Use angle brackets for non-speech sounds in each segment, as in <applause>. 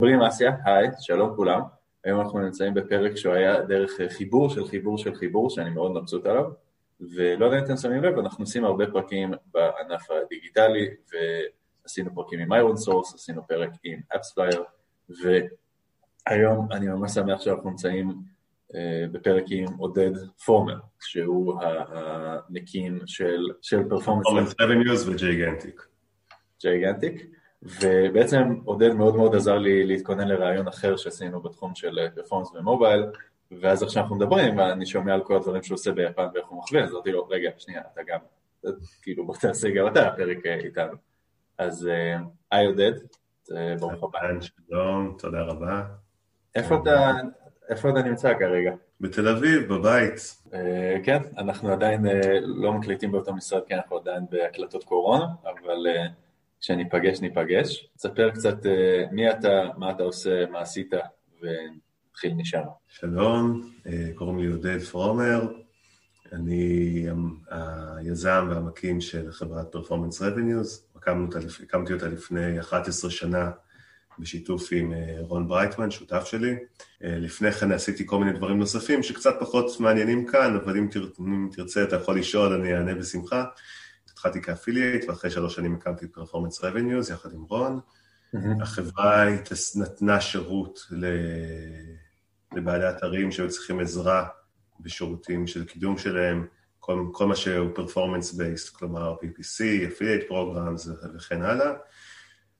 קוראים אסיה, היי, שלום כולם. היום אנחנו נמצאים בפרק שהוא היה דרך חיבור של חיבור של חיבור, שאני מאוד מבסוט עליו, ולא יודע אם אתם שמים לב, אנחנו עושים הרבה פרקים בענף הדיגיטלי, ועשינו פרקים עם ironSource, עשינו פרק עם AppsFlyer, והיום אני ממש שמח שאנחנו נמצאים אה, בפרק עם עודד פרומר, שהוא המקים של Performance... Performance Revenues ו Gigantic. ג'ייגנטיק. ובעצם עודד מאוד מאוד עזר לי להתכונן לרעיון אחר שעשינו בתחום של פרפורמנס ומובייל, ואז עכשיו אנחנו מדברים ואני שומע על כל הדברים שהוא עושה ביפן ואיך הוא מכווין, אז אמרתי לו, רגע, שנייה, אתה גם, כאילו בוא תעשה גם אתה פרק אה, איתנו. אז אה, היי עודד, ברוך הבא. שלום, תודה רבה. איפה אתה, איפה אתה נמצא כרגע? בתל אביב, בבית. אה, כן, אנחנו עדיין לא מקליטים באותו משרד כי אנחנו עדיין בהקלטות קורונה, אבל... כשניפגש ניפגש. תספר קצת אה, מי אתה, מה אתה עושה, מה עשית, ונתחיל משם. שלום, אה, קוראים לי עודד פרומר, אני היזם והמקים של חברת Performance Revenues, הקמתי אותה לפני 11 שנה בשיתוף עם אה, רון ברייטמן, שותף שלי. לפני כן עשיתי כל מיני דברים נוספים שקצת פחות מעניינים כאן, אבל אם, תרצה אתה יכול לשאול, אני אענה בשמחה. התחלתי כ affiliate, ואחרי שלוש שנים הקמתי את Performance Revenues יחד עם רון. Mm-hmm. החברה נתנה שירות לבעלי אתרים שהיו צריכים עזרה בשירותים של קידום שלהם, כל, כל מה שהוא performance based, כלומר PPC, affiliate programs וכן הלאה.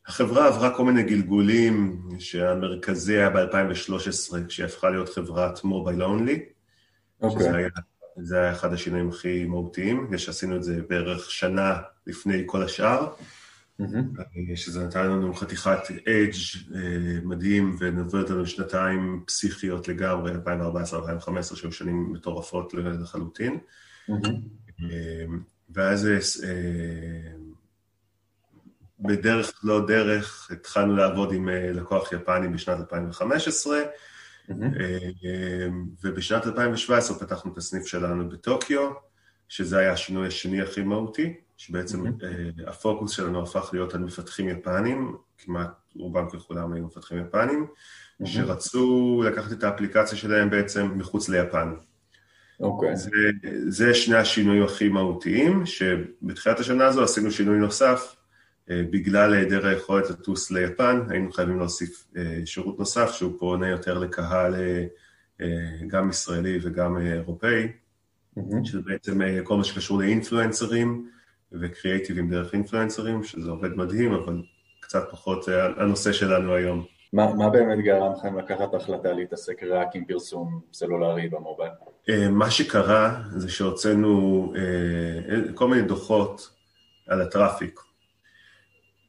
החברה עברה כל מיני גלגולים שהמרכזי היה ב-2013, כשהיא הפכה להיות חברת mobile only, okay. שזה היה זה היה אחד השינויים הכי מהותיים, שעשינו את זה בערך שנה לפני כל השאר, mm-hmm. שזה נתן לנו חתיכת אדג' אה, מדהים ונובע לנו שנתיים פסיכיות לגמרי, 2014-2015, שהיו שנים מטורפות לחלוטין. Mm-hmm. ואז בדרך לא דרך התחלנו לעבוד עם לקוח יפני בשנת 2015, Mm-hmm. ובשנת 2017 פתחנו את הסניף שלנו בטוקיו, שזה היה השינוי השני הכי מהותי, שבעצם mm-hmm. הפוקוס שלנו הפך להיות על מפתחים יפנים, כמעט רובם ככולם היו מפתחים יפנים, mm-hmm. שרצו לקחת את האפליקציה שלהם בעצם מחוץ ליפן. אוקיי. Okay. זה, זה שני השינויים הכי מהותיים, שבתחילת השנה הזו עשינו שינוי נוסף, בגלל היעדר היכולת לטוס ליפן, היינו חייבים להוסיף אה, שירות נוסף שהוא פונה יותר לקהל אה, גם ישראלי וגם אירופאי, mm-hmm. שזה בעצם כל מה שקשור לאינפלואנסרים וקריאייטיבים דרך אינפלואנסרים, שזה עובד מדהים, אבל קצת פחות הנושא שלנו היום. מה, מה באמת גרם לכם לקחת החלטה להתעסק רק עם פרסום סלולרי במובייל? מה שקרה זה שהוצאנו כל מיני דוחות על הטראפיק.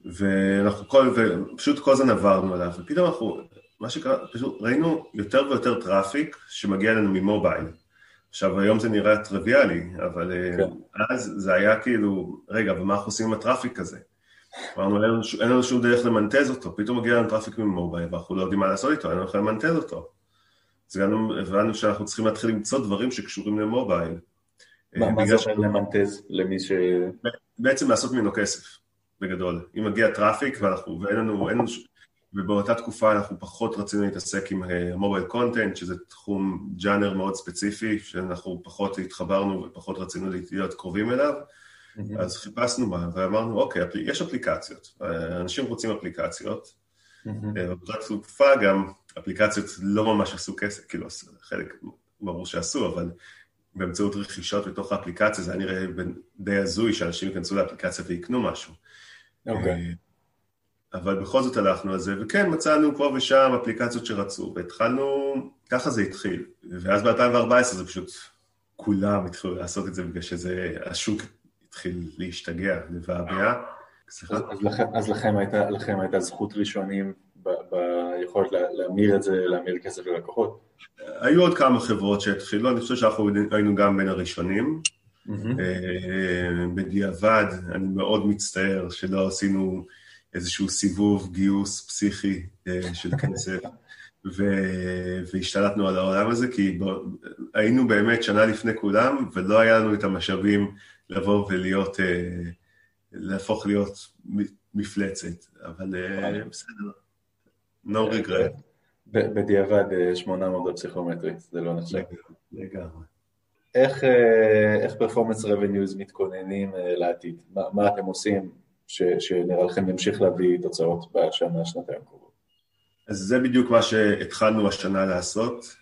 ואנחנו כל, ופשוט כל הזמן עברנו עליו, ופתאום אנחנו, מה שקרה, פשוט ראינו יותר ויותר traffic שמגיע לנו מ mobile. עכשיו, היום זה נראה טריוויאלי, אבל אה, כן. אז זה היה כאילו, רגע, ומה אנחנו עושים עם ה traffic הזה? אמרנו, אין, אין לנו שום דרך למנטז אותו, פתאום מגיע לנו traffic מ mobile, ואנחנו לא יודעים מה לעשות איתו, אין לנו יכולים למנטז אותו. אז הבנו שאנחנו צריכים להתחיל למצוא דברים שקשורים ל mobile. מה זה אומר למנטז למי ש... בעצם לעשות ממנו כסף. בגדול. אם מגיע traffic ואנחנו, ואין לנו, אין ובאותה תקופה אנחנו פחות רצינו להתעסק עם mobile uh, content, שזה תחום ג'אנר מאוד ספציפי, שאנחנו פחות התחברנו ופחות רצינו להיות קרובים אליו, mm-hmm. אז חיפשנו בה ואמרנו, אוקיי, יש אפליקציות, אנשים רוצים אפליקציות, mm-hmm. באותה תקופה גם אפליקציות לא ממש עשו כסף, כאילו חלק ברור שעשו, אבל באמצעות רכישות בתוך האפליקציה, זה היה נראה די הזוי שאנשים ייכנסו לאפליקציה ויקנו משהו. אוקיי. אה, אבל בכל זאת הלכנו על זה, וכן, מצאנו פה ושם אפליקציות שרצו, והתחלנו, ככה זה התחיל. ואז ב-2014 זה פשוט, כולם התחילו לעשות את זה בגלל שזה, השוק התחיל להשתגע, לבעבע. סליחה? אז, לכם, אז לכם, הייתה, לכם הייתה זכות ראשונים ב, ביכולת להמיר את זה, להמיר כסף ללקוחות? היו עוד כמה חברות שהתחילו, אני חושב שאנחנו היינו גם בין הראשונים. אה, בדיעבד, אני מאוד מצטער שלא עשינו איזשהו סיבוב גיוס פסיכי אה, של כסף, והשתלטנו על העולם הזה, כי היינו באמת שנה לפני כולם, ולא היה לנו את המשאבים לבוא ולהיות, אה, להפוך להיות מפלצת, אבל בסדר. no regret. בדיעבד 800 בפסיכומטרי, זה לא נחשב. לגמרי. איך, אה, איך Performance Revenues מתכוננים אה, לעתיד? מה, מה אתם עושים ש, שנראה לכם ימשיך להביא תוצאות בשנה, שנתיים הקרובות? אז זה בדיוק מה שהתחלנו השנה לעשות,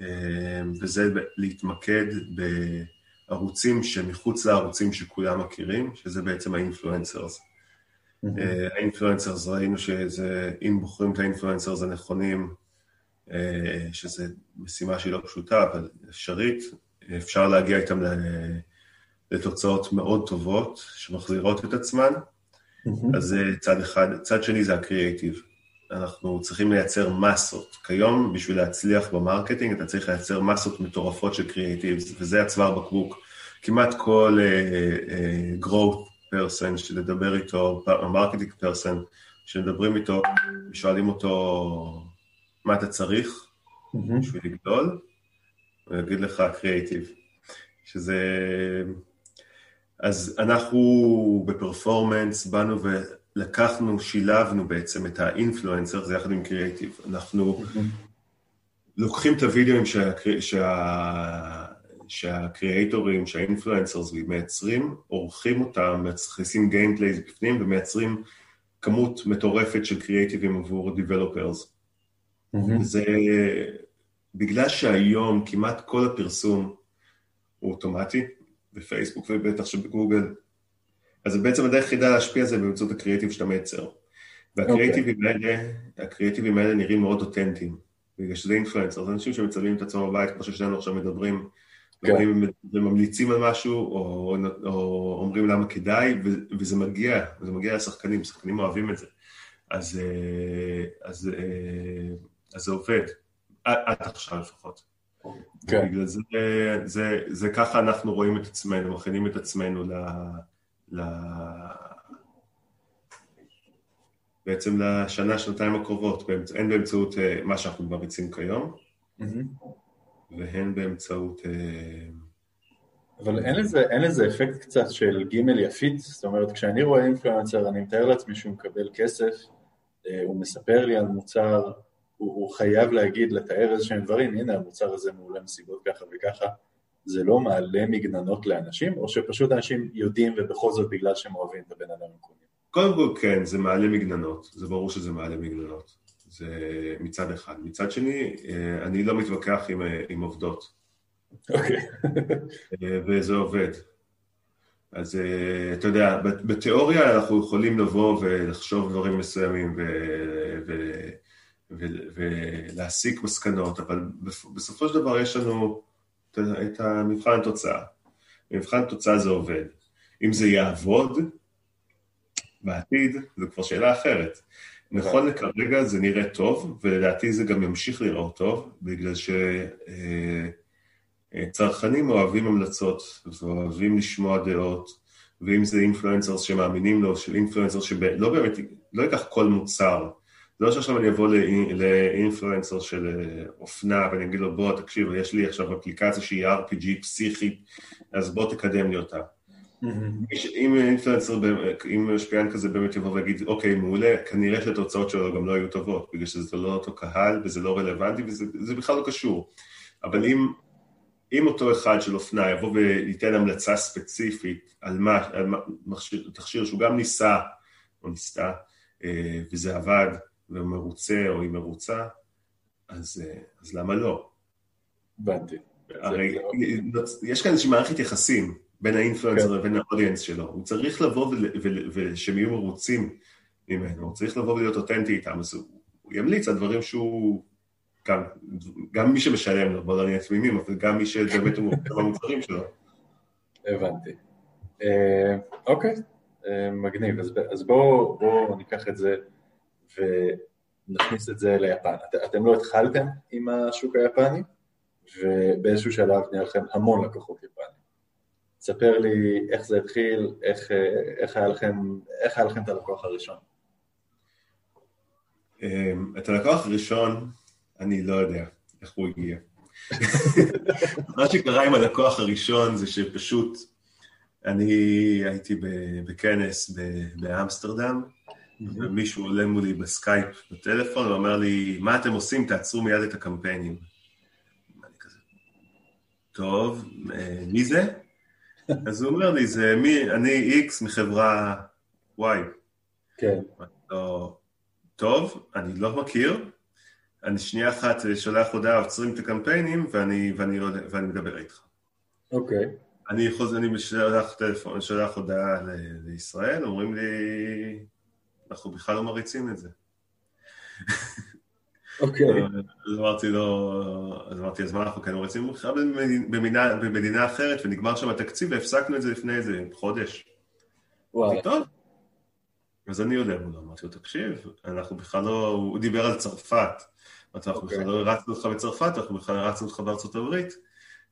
אה, וזה להתמקד בערוצים שמחוץ לערוצים שכולם מכירים, שזה בעצם ה influencers. ה influencers, ראינו שזה, אם בוחרים את ה influencers הנכונים, שזו משימה שהיא לא פשוטה, אבל אפשרית, אפשר להגיע איתם לתוצאות מאוד טובות, שמחזירות את עצמן, mm-hmm. אז זה צד אחד. צד שני זה הקריאייטיב. אנחנו צריכים לייצר מסות. כיום, בשביל להצליח ב marketing, אתה צריך לייצר מסות מטורפות של קריאייטיב, וזה הצוואר בקבוק. כמעט כל uh, uh, growth person שנדבר איתו, marketing person, שנדברים איתו, שואלים אותו מה אתה צריך mm-hmm. בשביל לגדול, הוא יגיד לך קריאייטיב, שזה... אז אנחנו ב Performance באנו ולקחנו, שילבנו בעצם את ה influencer, זה יחד עם קריאייטיב. אנחנו. לוקחים את הוידאוים שה... שה... שה creator ים, שה influencers מייצרים, עורכים אותם, מכניסים gameplays בפנים ומייצרים כמות מטורפת של קריאייטיבים עבור דיבלופרס. Mm-hmm. זה בגלל שהיום כמעט כל הפרסום הוא אוטומטי, בפייסבוק ובטח שבגוגל, אז בעצם הדרך היחידה להשפיע זה באמצעות הקריאיטיב שאתה מייצר. והקריאיטיבים okay. אוקיי. האלה, הקריאיטיבים האלה נראים מאוד אותנטיים, בגלל שזה אינפלואנסר, זה אנשים שמצלמים את עצמם בבית, כמו ששנינו עכשיו מדברים, כן. וממליצים על משהו, או, או אומרים למה כדאי, וזה מגיע, וזה מגיע לשחקנים, שחקנים אוהבים את זה. אז, אה, אז, אה, אז זה עובד. עד עכשיו לפחות. כן. בגלל זה, זה, זה ככה אנחנו רואים את עצמנו, מכינים את עצמנו ל... ל... בעצם לשנה, שנתיים הקרובות, הן באמצעות אה, מה שאנחנו מריצים כיום, mm-hmm. והן באמצעות... אה, אבל אין לזה, אין לזה אפקט קצת של גימל יפית? זאת אומרת, כשאני רואה אינפלואנסר, אני מתאר לעצמי שהוא מקבל כסף, אה, הוא מספר לי על מוצר, הוא, הוא חייב להגיד, לתאר איזה שהם דברים, הנה המוצר הזה מעולה מסיבות ככה וככה, זה לא מעלה מגננות לאנשים, או שפשוט אנשים יודעים ובכל זאת בגלל שהם אוהבים את הבן אדם המקומי? קודם כל כן, זה מעלה מגננות, זה ברור שזה מעלה מגננות, זה מצד אחד. מצד שני, אה, אני לא מתווכח עם, אה, עם עובדות. אוקיי. אה, וזה עובד. אז אתה יודע, בתיאוריה אנחנו יכולים לבוא ולחשוב דברים מסוימים ו... ו... ולהסיק מסקנות, אבל בסופו של דבר יש לנו את המבחן התוצאה. במבחן התוצאה זה עובד. אם זה יעבוד בעתיד, זו כבר שאלה אחרת. נכון לכרגע זה נראה טוב, ולדעתי זה גם ימשיך לראות טוב, בגלל שצרכנים אוהבים המלצות, ואוהבים לשמוע דעות, ואם זה אינפלואנסרס שמאמינים לו, של אינפלואנסרס שלא באמת, לא ייקח כל מוצר, זה לא שעכשיו אני אבוא לאינפלואנסר של אה, אופנה ואני אגיד לו בוא תקשיב, יש לי עכשיו אפליקציה שהיא RPG פסיכית, אז בוא תקדם לי אותה. אם אינפלואנסר, אם משפיען כזה באמת יבוא ויגיד, אוקיי, מעולה, כנראה שהתוצאות שלו גם לא היו טובות, בגלל שזה לא אותו קהל וזה לא רלוונטי וזה בכלל לא קשור. אבל אם, אם אותו אחד של אופנה יבוא וייתן המלצה ספציפית על מה, על מכשיר, תכשיר שהוא גם ניסה או ניסתה, אה, וזה עבד, ומרוצה או היא מרוצה, אז, אה, אז למה לא? הבנתי. הרי יש כאן איזושהי מערכת יחסים בין האינפלואנסר כן. לבין האודיאנס שלו. הוא צריך לבוא ושהם יהיו מרוצים ממנו, הוא צריך לבוא ולהיות אותנטי איתם, אז הוא ימליץ על דברים שהוא... גם, גם מי שמשלם לו, בוא לא נהיה תמימים, אבל גם מי שבאמת הוא במוצרים שלו. הבנתי. אה, אוקיי, אה, מגניב. אז בואו ניקח את זה ונכניס את זה ליפן. את, אתם לא התחלתם עם השוק היפני, ובאיזשהו שלב נהיה לכם המון לקוחות יפנים. תספר לי איך זה התחיל, איך, איך, היה, לכם, איך היה לכם את הלקוח הראשון. אמ, את הלקוח הראשון, אני לא יודע איך הוא הגיע. <laughs> מה שקרה עם הלקוח הראשון זה שפשוט אני הייתי בכנס באמסטרדם, ומישהו עולה מולי בסקייפ בטלפון ואומר לי, מה אתם עושים? תעצרו מיד את הקמפיינים. אני כזה, טוב, אה, מי זה? <laughs> אז הוא אומר לי, זה מי, אני איקס מחברה Y. כן. לא, טוב, אני לא מכיר, אני שנייה אחת שולח הודעה, עוצרים את הקמפיינים ואני, ואני, ואני מדבר איתך. אוקיי. אני חוזר, אני משלח טלפון, שולח הודעה ל- לישראל, אומרים לי, אנחנו בכלל לא מריצים את זה. אוקיי. אז אמרתי לו, אז אמרתי, אז מה אנחנו כן מריצים? בכלל במדינה, במדינה אחרת, ונגמר שם התקציב, והפסקנו את זה לפני איזה חודש. וואלה. טוב. אז אני יושב מולו, אמרתי לו, תקשיב, אנחנו בכלל לא, הוא דיבר על צרפת. אמרתי לו, אנחנו אוקיי. בכלל לא הרצנו אותך בצרפת, אנחנו בכלל הרצנו אותך בארצות הברית.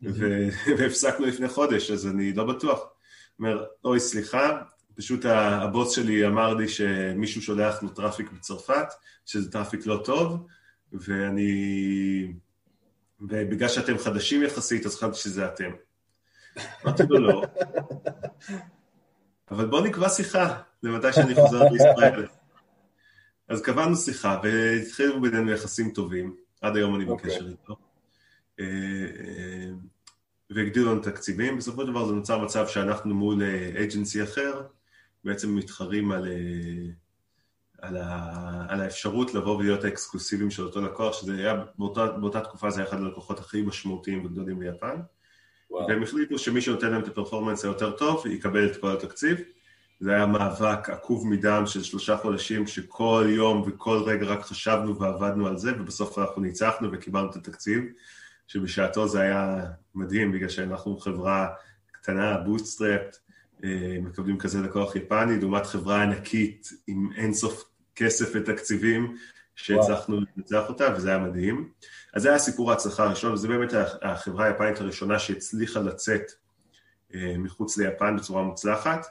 <laughs> והפסקנו לפני חודש, אז אני לא בטוח. אומר, אוי, סליחה, פשוט הבוס שלי אמר לי שמישהו שולח לו traffic בצרפת, שזה traffic לא טוב, ואני... ובגלל שאתם חדשים יחסית, אז חשבתי שזה אתם. אמרתי לו, לא. <laughs> אבל בוא נקבע שיחה, למתי שאני חוזר לישראל. אז קבענו שיחה, והתחילו בינינו יחסים טובים, עד היום אני אוקיי. בקשר איתו. אה, אה, והגדילו לנו תקציבים, בסופו של דבר זה נוצר מצב שאנחנו מול agency אחר, בעצם מתחרים על, אה, על, ה, על האפשרות לבוא ולהיות האקסקלוסיביים של אותו לקוח, שזה היה, באותה, באותה תקופה זה היה אחד הלקוחות הכי משמעותיים וגדולים ביפן, וואו. והם החליטו שמי שנותן להם את הפרפורמנס היותר טוב, יקבל את כל התקציב. זה היה מאבק עקוב מדם של שלושה חודשים, שכל יום וכל רגע רק חשבנו ועבדנו על זה, ובסוף אנחנו ניצחנו וקיבלנו את התקציב, שבשעתו זה היה מדהים, בגלל שאנחנו חברה קטנה, בוטסטראפט, מקבלים כזה לקוח יפני, לעומת חברה ענקית עם אינסוף כסף ותקציבים, שהצלחנו לנצח אותה, וזה היה מדהים. אז זה היה סיפור ההצלחה הראשון, וזו באמת החברה היפנית הראשונה שהצליחה לצאת אה, מחוץ ליפן בצורה מוצלחת.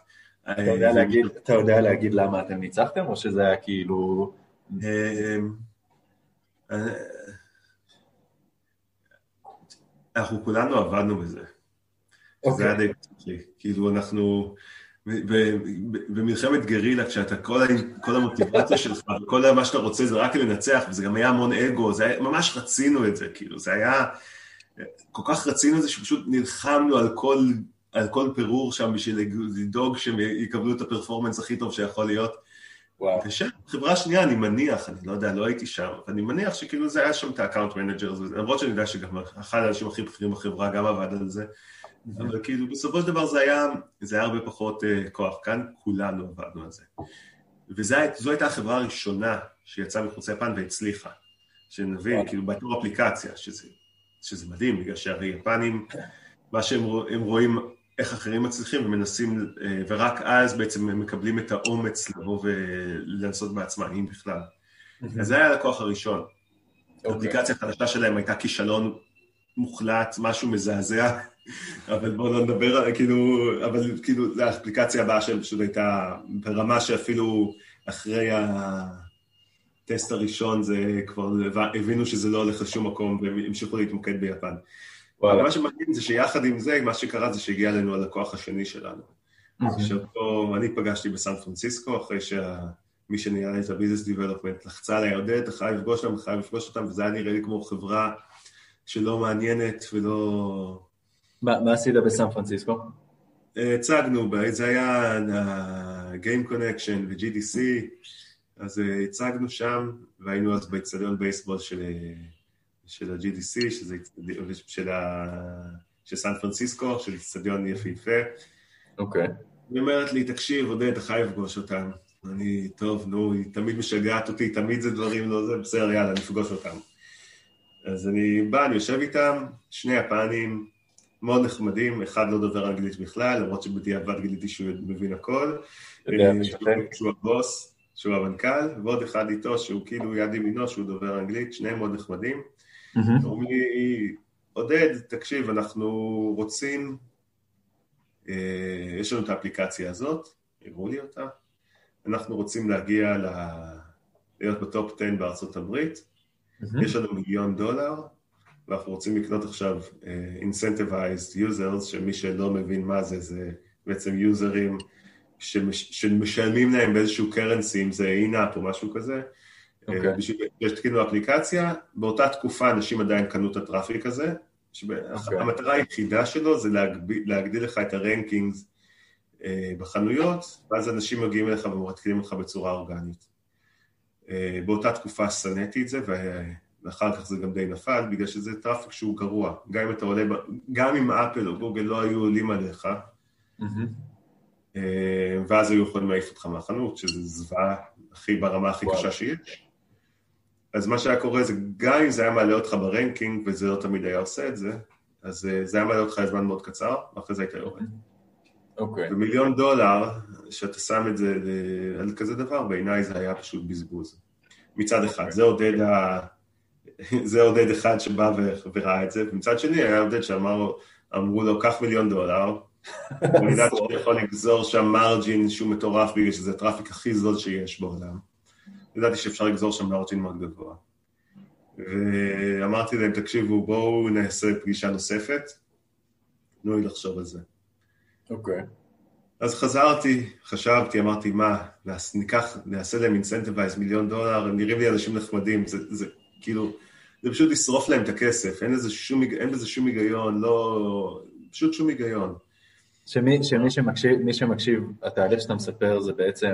אתה יודע להגיד- אתה יודע להגיד למה אתם ניצחתם, או שזה היה כאילו... אה, אה, אנחנו כולנו עבדנו בזה. זה אוקיי. היה די מצחיק. כאילו אנחנו, במלחמת גרילה, כשאתה, כל, כל המוטיבציה שלך, וכל מה שאתה רוצה זה רק לנצח, וזה גם היה המון אגו, זה היה, ממש רצינו את זה, כאילו, זה היה, כל כך רצינו את זה, שפשוט נלחמנו על כל, על כל פירור שם בשביל לדאוג שהם יקבלו את ה performance הכי טוב שיכול להיות. וואו. ושם, חברה שנייה, אני מניח, אני לא יודע, לא הייתי שם, אבל אני מניח שכאילו זה היה שם את ה account manager, למרות שאני יודע שגם אחד האנשים הכי בכירים בחברה גם עבד על זה, אבל כאילו בסופו של דבר זה היה, זה היה הרבה פחות uh, כוח, כאן כולנו עבדנו על זה. וזו הייתה החברה הראשונה שיצאה מחוץ ליפן והצליחה, שנבין, וואלה. כאילו בתור אפליקציה, שזה, שזה מדהים, בגלל שהרי יפנים, מה שהם רוא- הם רואים איך אחרים מצליחים ומנסים, אה, ורק אז בעצם הם מקבלים את האומץ לבוא ולנסות בעצמם, אם בכלל. אז זה היה הלקוח הראשון. אוקיי. האפליקציה החדשה שלהם הייתה כישלון מוחלט, משהו מזעזע, אבל בואו לא נדבר כאילו, אבל כאילו, זו האפליקציה הבאה שלהם פשוט הייתה ברמה שאפילו אחרי הטסט הראשון זה כבר הבינו שזה לא הולך לשום מקום והם המשיכו להתמקד ביפן. וואלה. מה שמדהים זה שיחד עם זה, מה שקרה זה שהגיע אלינו הלקוח השני שלנו. שאותו אני פגשתי בסן פרנסיסקו, אחרי שמי שניהל את הביזנס דיבלופמנט לחצה עליי, עודד, אתה חייב לפגוש אותם, חייב לפגוש אותם, וזה היה נראה לי כמו חברה שלא מעניינת ולא... מה מה עשית בסן פרנסיסקו? הצגנו, זה היה ה-Game Connection ו-GDC, אז אה, הצגנו שם, והיינו אז באצטדיון בייסבול של, אה, של ה-GDC, שזה של, ה... של סן פרנסיסקו, של אצטדיון יפהפה. אוקיי. היא אומרת לי, תקשיב, עודד, אתה חייב לפגוש אותם. אני, טוב, נו, היא תמיד משגעת אותי, תמיד זה דברים לא זה, בסדר, יאללה, נפגוש אותם. אז אני בא, אני יושב איתם, שני יפנים, מאוד נחמדים, אחד לא דובר אנגלית בכלל, למרות שבדיעבד גיליתי שהוא מבין הכל. אה. שהוא- הבוס, שהוא המנכ"ל, ועוד אחד איתו, שהוא כאילו יד ימינו, שהוא דובר אנגלית, שניהם מאוד נחמדים. אומרים לי, עודד, תקשיב, אנחנו רוצים, אה, יש לנו את האפליקציה הזאת, הראו לי אותה, אנחנו רוצים להגיע ל... להיות בטופ 10 בארצות הברית, יש לנו מיליון דולר, ואנחנו רוצים לקנות עכשיו uh, incentivized users, שמי שלא מבין מה זה, זה בעצם יוזרים שמשלמים להם באיזשהו currency, אם זה in-app או משהו כזה, okay. אוקיי. בשביל שיתקינו אפליקציה, באותה תקופה אנשים עדיין קנו את ה traffic הזה, okay. אוקיי. המטרה היחידה שלו זה להגביל, להגדיל לך את ה rankings אה, בחנויות, ואז אנשים מגיעים אליך ומתקינים אותך בצורה אורגנית. אה, באותה תקופה שנאתי את זה, ואחר כך זה גם די נפל, בגלל שזה traffic שהוא גרוע. גם אם אתה עולה, גם אם אפל או גוגל לא היו עולים עליך, mm-hmm. ואז היו יכולים להעיף אותך מהחנות, שזה זוועה הכי ברמה הכי קשה שיש. אז מה שהיה קורה זה, גם אם זה היה מעלה אותך ב ranking, וזה לא תמיד היה עושה את זה, אז זה היה מעלה אותך לזמן מאוד קצר, ואחרי זה היית יורד. אוקיי. Okay. ומיליון דולר, שאתה שם את זה על כזה דבר, בעיניי זה היה פשוט בזבוז. מצד אחד, okay. זה עודד ה... זה עודד אחד שבא וראה את זה, ומצד שני היה עודד שאמרו לו, קח מיליון דולר, אני יודעת שאתה יכול לגזור שם מרג'ין שהוא מטורף בגלל שזה הטראפיק הכי זול שיש בעולם. ידעתי שאפשר לגזור שם מרג'ין מאוד גבוה. ואמרתי להם, תקשיבו, בואו נעשה פגישה נוספת, תנו לי לחשוב על זה. אוקיי. Okay. אז חזרתי, חשבתי, אמרתי, מה, ניקח, נעשה להם אינסנטיבייז מיליון דולר, הם נראים לי אנשים נחמדים, זה, זה כאילו, זה פשוט לשרוף להם את הכסף, אין שום, אין בזה שום היגיון, לא, פשוט שום היגיון. שמי, שמי שמקשיב, שמקשיב, התהליך שאתה מספר זה בעצם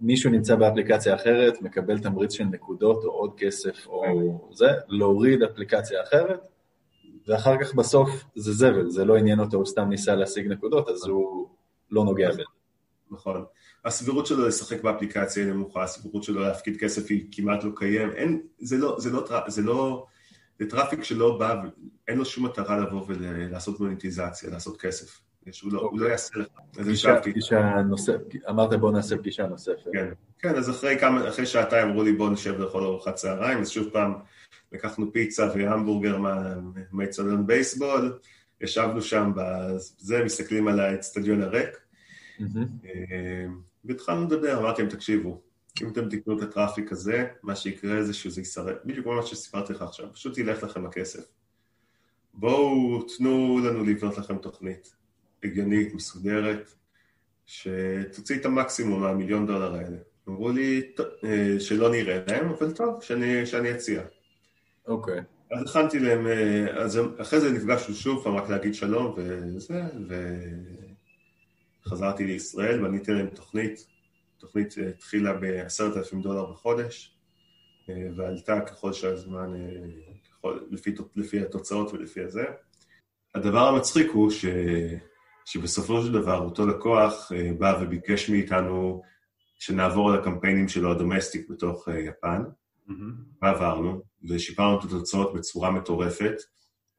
מישהו נמצא באפליקציה אחרת, מקבל תמריץ של נקודות או עוד כסף או זה, להוריד אפליקציה אחרת, ואחר כך בסוף זה זבל, זה לא עניין אותו, הוא סתם ניסה להשיג נקודות, אז הוא לא נוגע בזה. נכון. הסבירות שלו לשחק באפליקציה היא נמוכה, הסבירות שלו להפקיד כסף היא כמעט לא קיים, אין, זה לא, זה לא, זה לא, זה traffic שלא בא, אין לו שום מטרה לבוא ולעשות מוניטיזציה, לעשות כסף. שהוא לא, לא יעשה לך. פגישה נוספת, אמרת בוא נעשה פגישה נוספת. כן, כן, אז אחרי כמה, אחרי שעתיים אמרו לי בוא נשב לאכול ארוחת צהריים, אז שוב פעם לקחנו פיצה והמבורגר מהאצטדיון בייסבול, ישבנו שם בזה, מסתכלים על האצטדיון הריק, אה, והתחלנו לדבר, אמרתי להם, תקשיבו, אם אתם תקנו את הטראפיק הזה, מה שיקרה זה שזה ישרד, בדיוק כמו מה שסיפרתי לך עכשיו, פשוט ילך לכם הכסף. בואו תנו לנו לבנות לכם תוכנית הגיונית, מסודרת, שתוציא את המקסימום מהמיליון דולר האלה. אמרו לי אה, שלא נראה להם, אבל טוב, שאני, שאני אציע. אוקיי. Okay. אז הכנתי להם, אה, אז אחרי זה נפגשנו שוב פעם רק להגיד שלום וזה, וחזרתי לישראל בניתי להם תוכנית, תוכנית אה, התחילה בעשרת אלפים דולר בחודש, אה, ועלתה ככל שהזמן, ככל, לפי, לפי התוצאות ולפי הזה. הדבר המצחיק הוא ש, שבסופו של דבר אותו לקוח בא וביקש מאיתנו שנעבור על הקמפיינים שלו ה domestic בתוך יפן, mm-hmm. ועברנו, ושיפרנו את התוצאות בצורה מטורפת,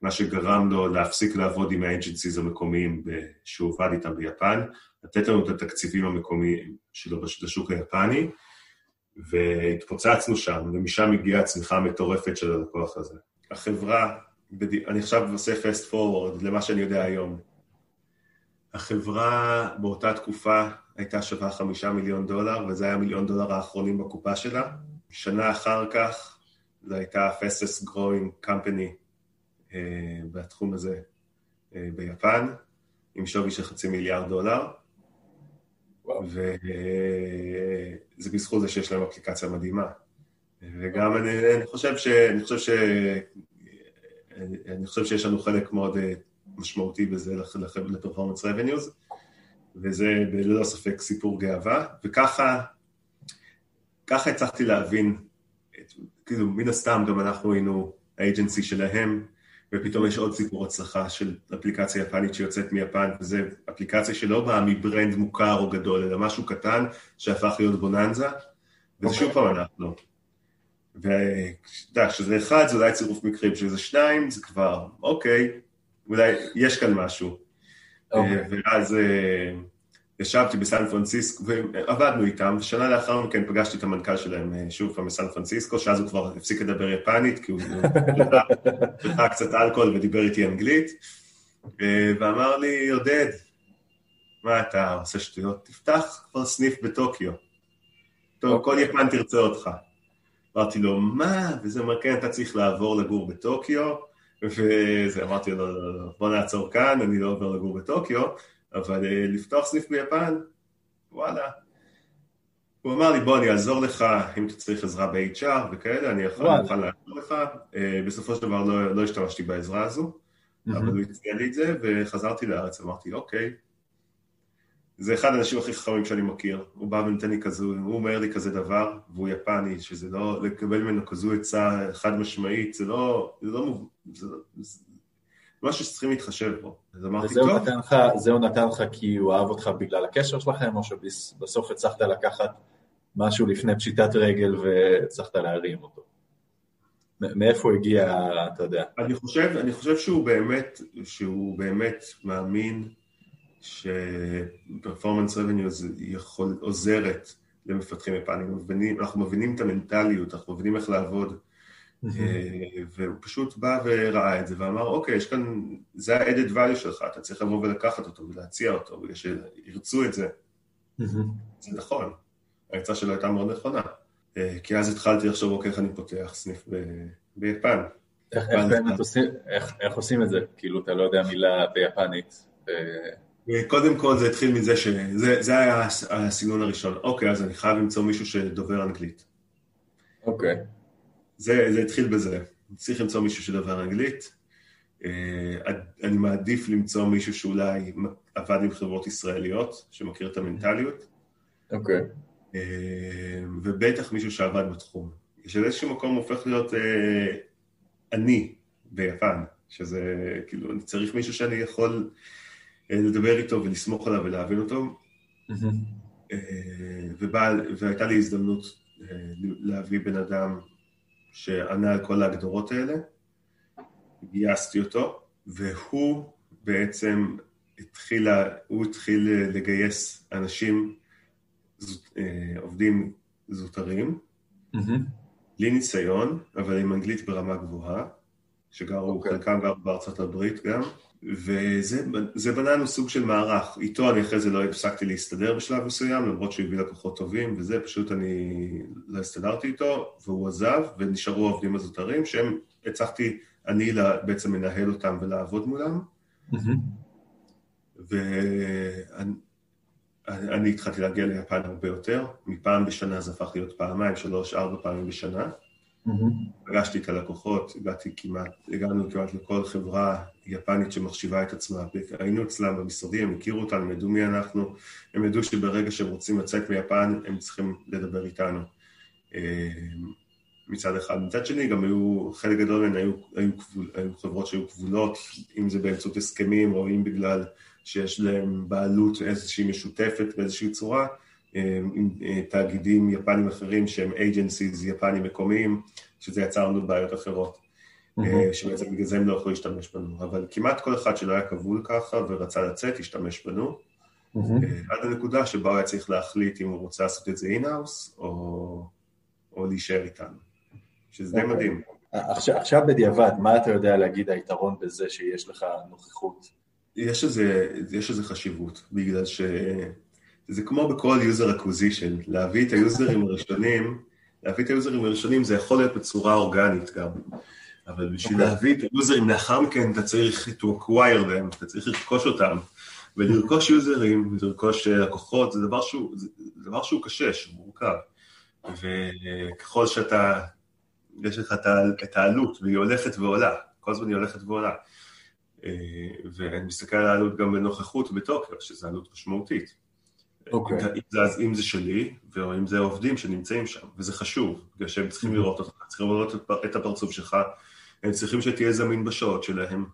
מה שגרם לו להפסיק לעבוד עם ה agencies המקומיים שהוא עבד איתם ביפן, לתת לנו את התקציבים המקומיים שלו לשוק היפני, והתפוצצנו שם, ומשם הגיעה הצמיחה המטורפת של הלקוח הזה. החברה, אני עכשיו עושה fast forward למה שאני יודע היום. החברה באותה תקופה הייתה שווה חמישה מיליון דולר, וזה היה מיליון דולר האחרונים בקופה שלה. שנה אחר כך זו הייתה ה-fastest growing company בתחום הזה uh, ביפן, עם שווי של חצי מיליארד דולר, וזה uh, בזכות זה שיש להם אפליקציה מדהימה. וגם אני, אני חושב ש... אני חושב ש... אני חושב שיש לנו חלק מאוד משמעותי בזה ל-performance revenues, וזה ללא ספק סיפור גאווה, וככה ככה הצלחתי להבין, כאילו מן הסתם גם אנחנו היינו האג'נסי שלהם, ופתאום יש עוד סיפור הצלחה של אפליקציה יפנית שיוצאת מיפן, וזו אפליקציה שלא באה מברנד מוכר או גדול, אלא משהו קטן שהפך להיות בוננזה, וזה okay. אוקיי. שוב פעם אנחנו. ואתה יודע, כשזה אחד זה אולי צירוף מקרים, כשזה שניים זה כבר, אוקיי, אולי יש כאן משהו. Okay. אוקיי. ואז... אה, ישבתי בסן פרנסיסקו, ועבדנו איתם, ושנה לאחר מכן פגשתי את המנכ"ל שלהם אה, שוב פעם בסן פרנסיסקו, שאז הוא כבר הפסיק לדבר יפנית, כי הוא שתה קצת אלכוהול ודיבר איתי אנגלית, אה, ואמר לי, עודד, מה אתה עושה שטויות? תפתח כבר סניף בטוקיו. טוב, כל יפן תרצה אותך. אמרתי לו, מה? וזה אומר, כן, אתה צריך לעבור לגור בטוקיו, וזה, אמרתי לו, לא, לא, לא, בוא נעצור כאן, אני לא עובר לגור בטוקיו, אבל אה, לפתוח סניף ביפן, וואלה. הוא אמר לי, בוא, אני אעזור לך, אם אתה צריך עזרה ב-HR וכאלה, אני יכול לעזור לך. אה, בסופו של דבר לא, לא השתמשתי בעזרה הזו, אבל הוא הציע לי את זה, וחזרתי לארץ, אמרתי, אוקיי. זה אחד האנשים הכי חכמים שאני מכיר, הוא בא ונותן לי כזו, הוא אומר לי כזה דבר, והוא יפני, שזה לא, לקבל ממנו כזו עצה חד משמעית, זה לא, זה לא, זה, זה משהו שצריכים להתחשב בו. אז אמרתי, טוב. לך, זהו נתן לך כי הוא אהב אותך בגלל הקשר שלכם, או שבסוף הצלחת לקחת משהו לפני פשיטת רגל והצלחת להרים אותו? מאיפה הגיע, אתה יודע? אני חושב, אני חושב שהוא באמת, שהוא באמת מאמין שפרפורמנס רבניוז עוזרת למפתחים יפנים, אנחנו מבינים את המנטליות, אנחנו מבינים איך לעבוד, והוא פשוט בא וראה את זה ואמר, אוקיי, יש כאן, זה ה-added value שלך, אתה צריך לבוא ולקחת אותו ולהציע אותו, בגלל שירצו את זה. זה נכון, העצה שלו הייתה מאוד נכונה. אה, כי אז התחלתי לחשוב, אוקיי, איך אני פותח סניף ביפן. איך עושים את זה? כאילו, אתה לא יודע מילה ביפנית. קודם כל זה התחיל מזה שזה היה הסגנון הראשון. אוקיי, אז אני חייב למצוא מישהו שדובר אנגלית. אוקיי. זה, זה התחיל בזה. צריך למצוא מישהו שדובר אנגלית. אה, אני מעדיף למצוא מישהו שאולי עבד עם חברות ישראליות, שמכיר את המנטליות. אוקיי. אה, ובטח מישהו שעבד בתחום. שבאיזשהו מקום הופך להיות אה, אני ביפן, שזה כאילו, אני צריך מישהו שאני יכול לדבר איתו ולסמוך עליו ולהבין אותו. ובא, והייתה לי הזדמנות להביא בן אדם שענה על כל ההגדרות האלה, גייסתי אותו, והוא בעצם התחיל, הוא התחיל לגייס אנשים, אה, עובדים זוטרים, בלי ניסיון, אבל עם אנגלית ברמה גבוהה, שגרו, okay. אוקיי. חלקם גרו בארצות הברית גם, וזה בנה לנו סוג של מערך. איתו אני אחרי זה לא הפסקתי להסתדר בשלב מסוים, למרות שהוא הביא לקוחות טובים, וזה פשוט אני לא הסתדרתי איתו, והוא עזב, ונשארו העובדים הזוטרים, שהם, הצלחתי אני בעצם מנהל אותם ולעבוד מולם. ואני התחלתי להגיע ליפן הרבה יותר, מפעם בשנה זה הפך להיות פעמיים, שלוש, ארבע פעמים בשנה. פגשתי את הלקוחות, הגעתי כמעט, הגענו כמעט לכל חברה יפנית שמחשיבה את עצמה, היינו אצלם במשרדים, הם הכירו אותנו, הם ידעו מי אנחנו, הם ידעו שברגע שהם רוצים לצאת מיפן, הם צריכים לדבר איתנו. אה, מצד אחד. מצד שני, גם היו, חלק גדול מהן היו, היו, היו חברות שהיו כבולות, אם זה באמצעות הסכמים או אם בגלל שיש להם בעלות איזושהי משותפת באיזושהי צורה, עם אה, תאגידים יפנים אחרים שהם agencies יפנים מקומיים, שזה יצר לנו בעיות אחרות, mm-hmm. שבעצם בגלל זה הם לא יכלו להשתמש בנו. אבל כמעט כל אחד שלא היה כבול ככה ורצה לצאת, השתמש בנו. Mm-hmm. עד הנקודה שבה הוא היה צריך להחליט אם הוא רוצה לעשות את זה in-house או, או להישאר איתנו, שזה די אוקיי. מדהים. עכשיו, עכשיו בדיעבד, מה אתה יודע להגיד היתרון בזה שיש לך נוכחות? יש איזה חשיבות, בגלל ש... זה כמו בכל user acquisition, להביא את היוזרים הראשונים, להביא את היוזרים הראשונים זה יכול להיות בצורה אורגנית גם, אבל בשביל okay. אוקיי. להביא את היוזרים לאחר מכן אתה צריך to acquire them, אתה צריך לרכוש אותם, ולרכוש יוזרים, ולרכוש לקוחות, זה דבר שהוא, זה דבר שהוא קשה, שהוא מורכב, וככל שאתה, יש לך את העלות, והיא הולכת ועולה, כל הזמן היא הולכת ועולה. אה, ואני מסתכל על העלות גם בנוכחות בטוקיו, שזו עלות משמעותית. אוקיי. Okay. אם, זה, אם זה שלי, או אם זה עובדים שנמצאים שם, וזה חשוב, בגלל שהם צריכים לראות אותך, צריכים לראות את הפרצוף שלך, הם צריכים שתהיה זמין בשעות שלהם,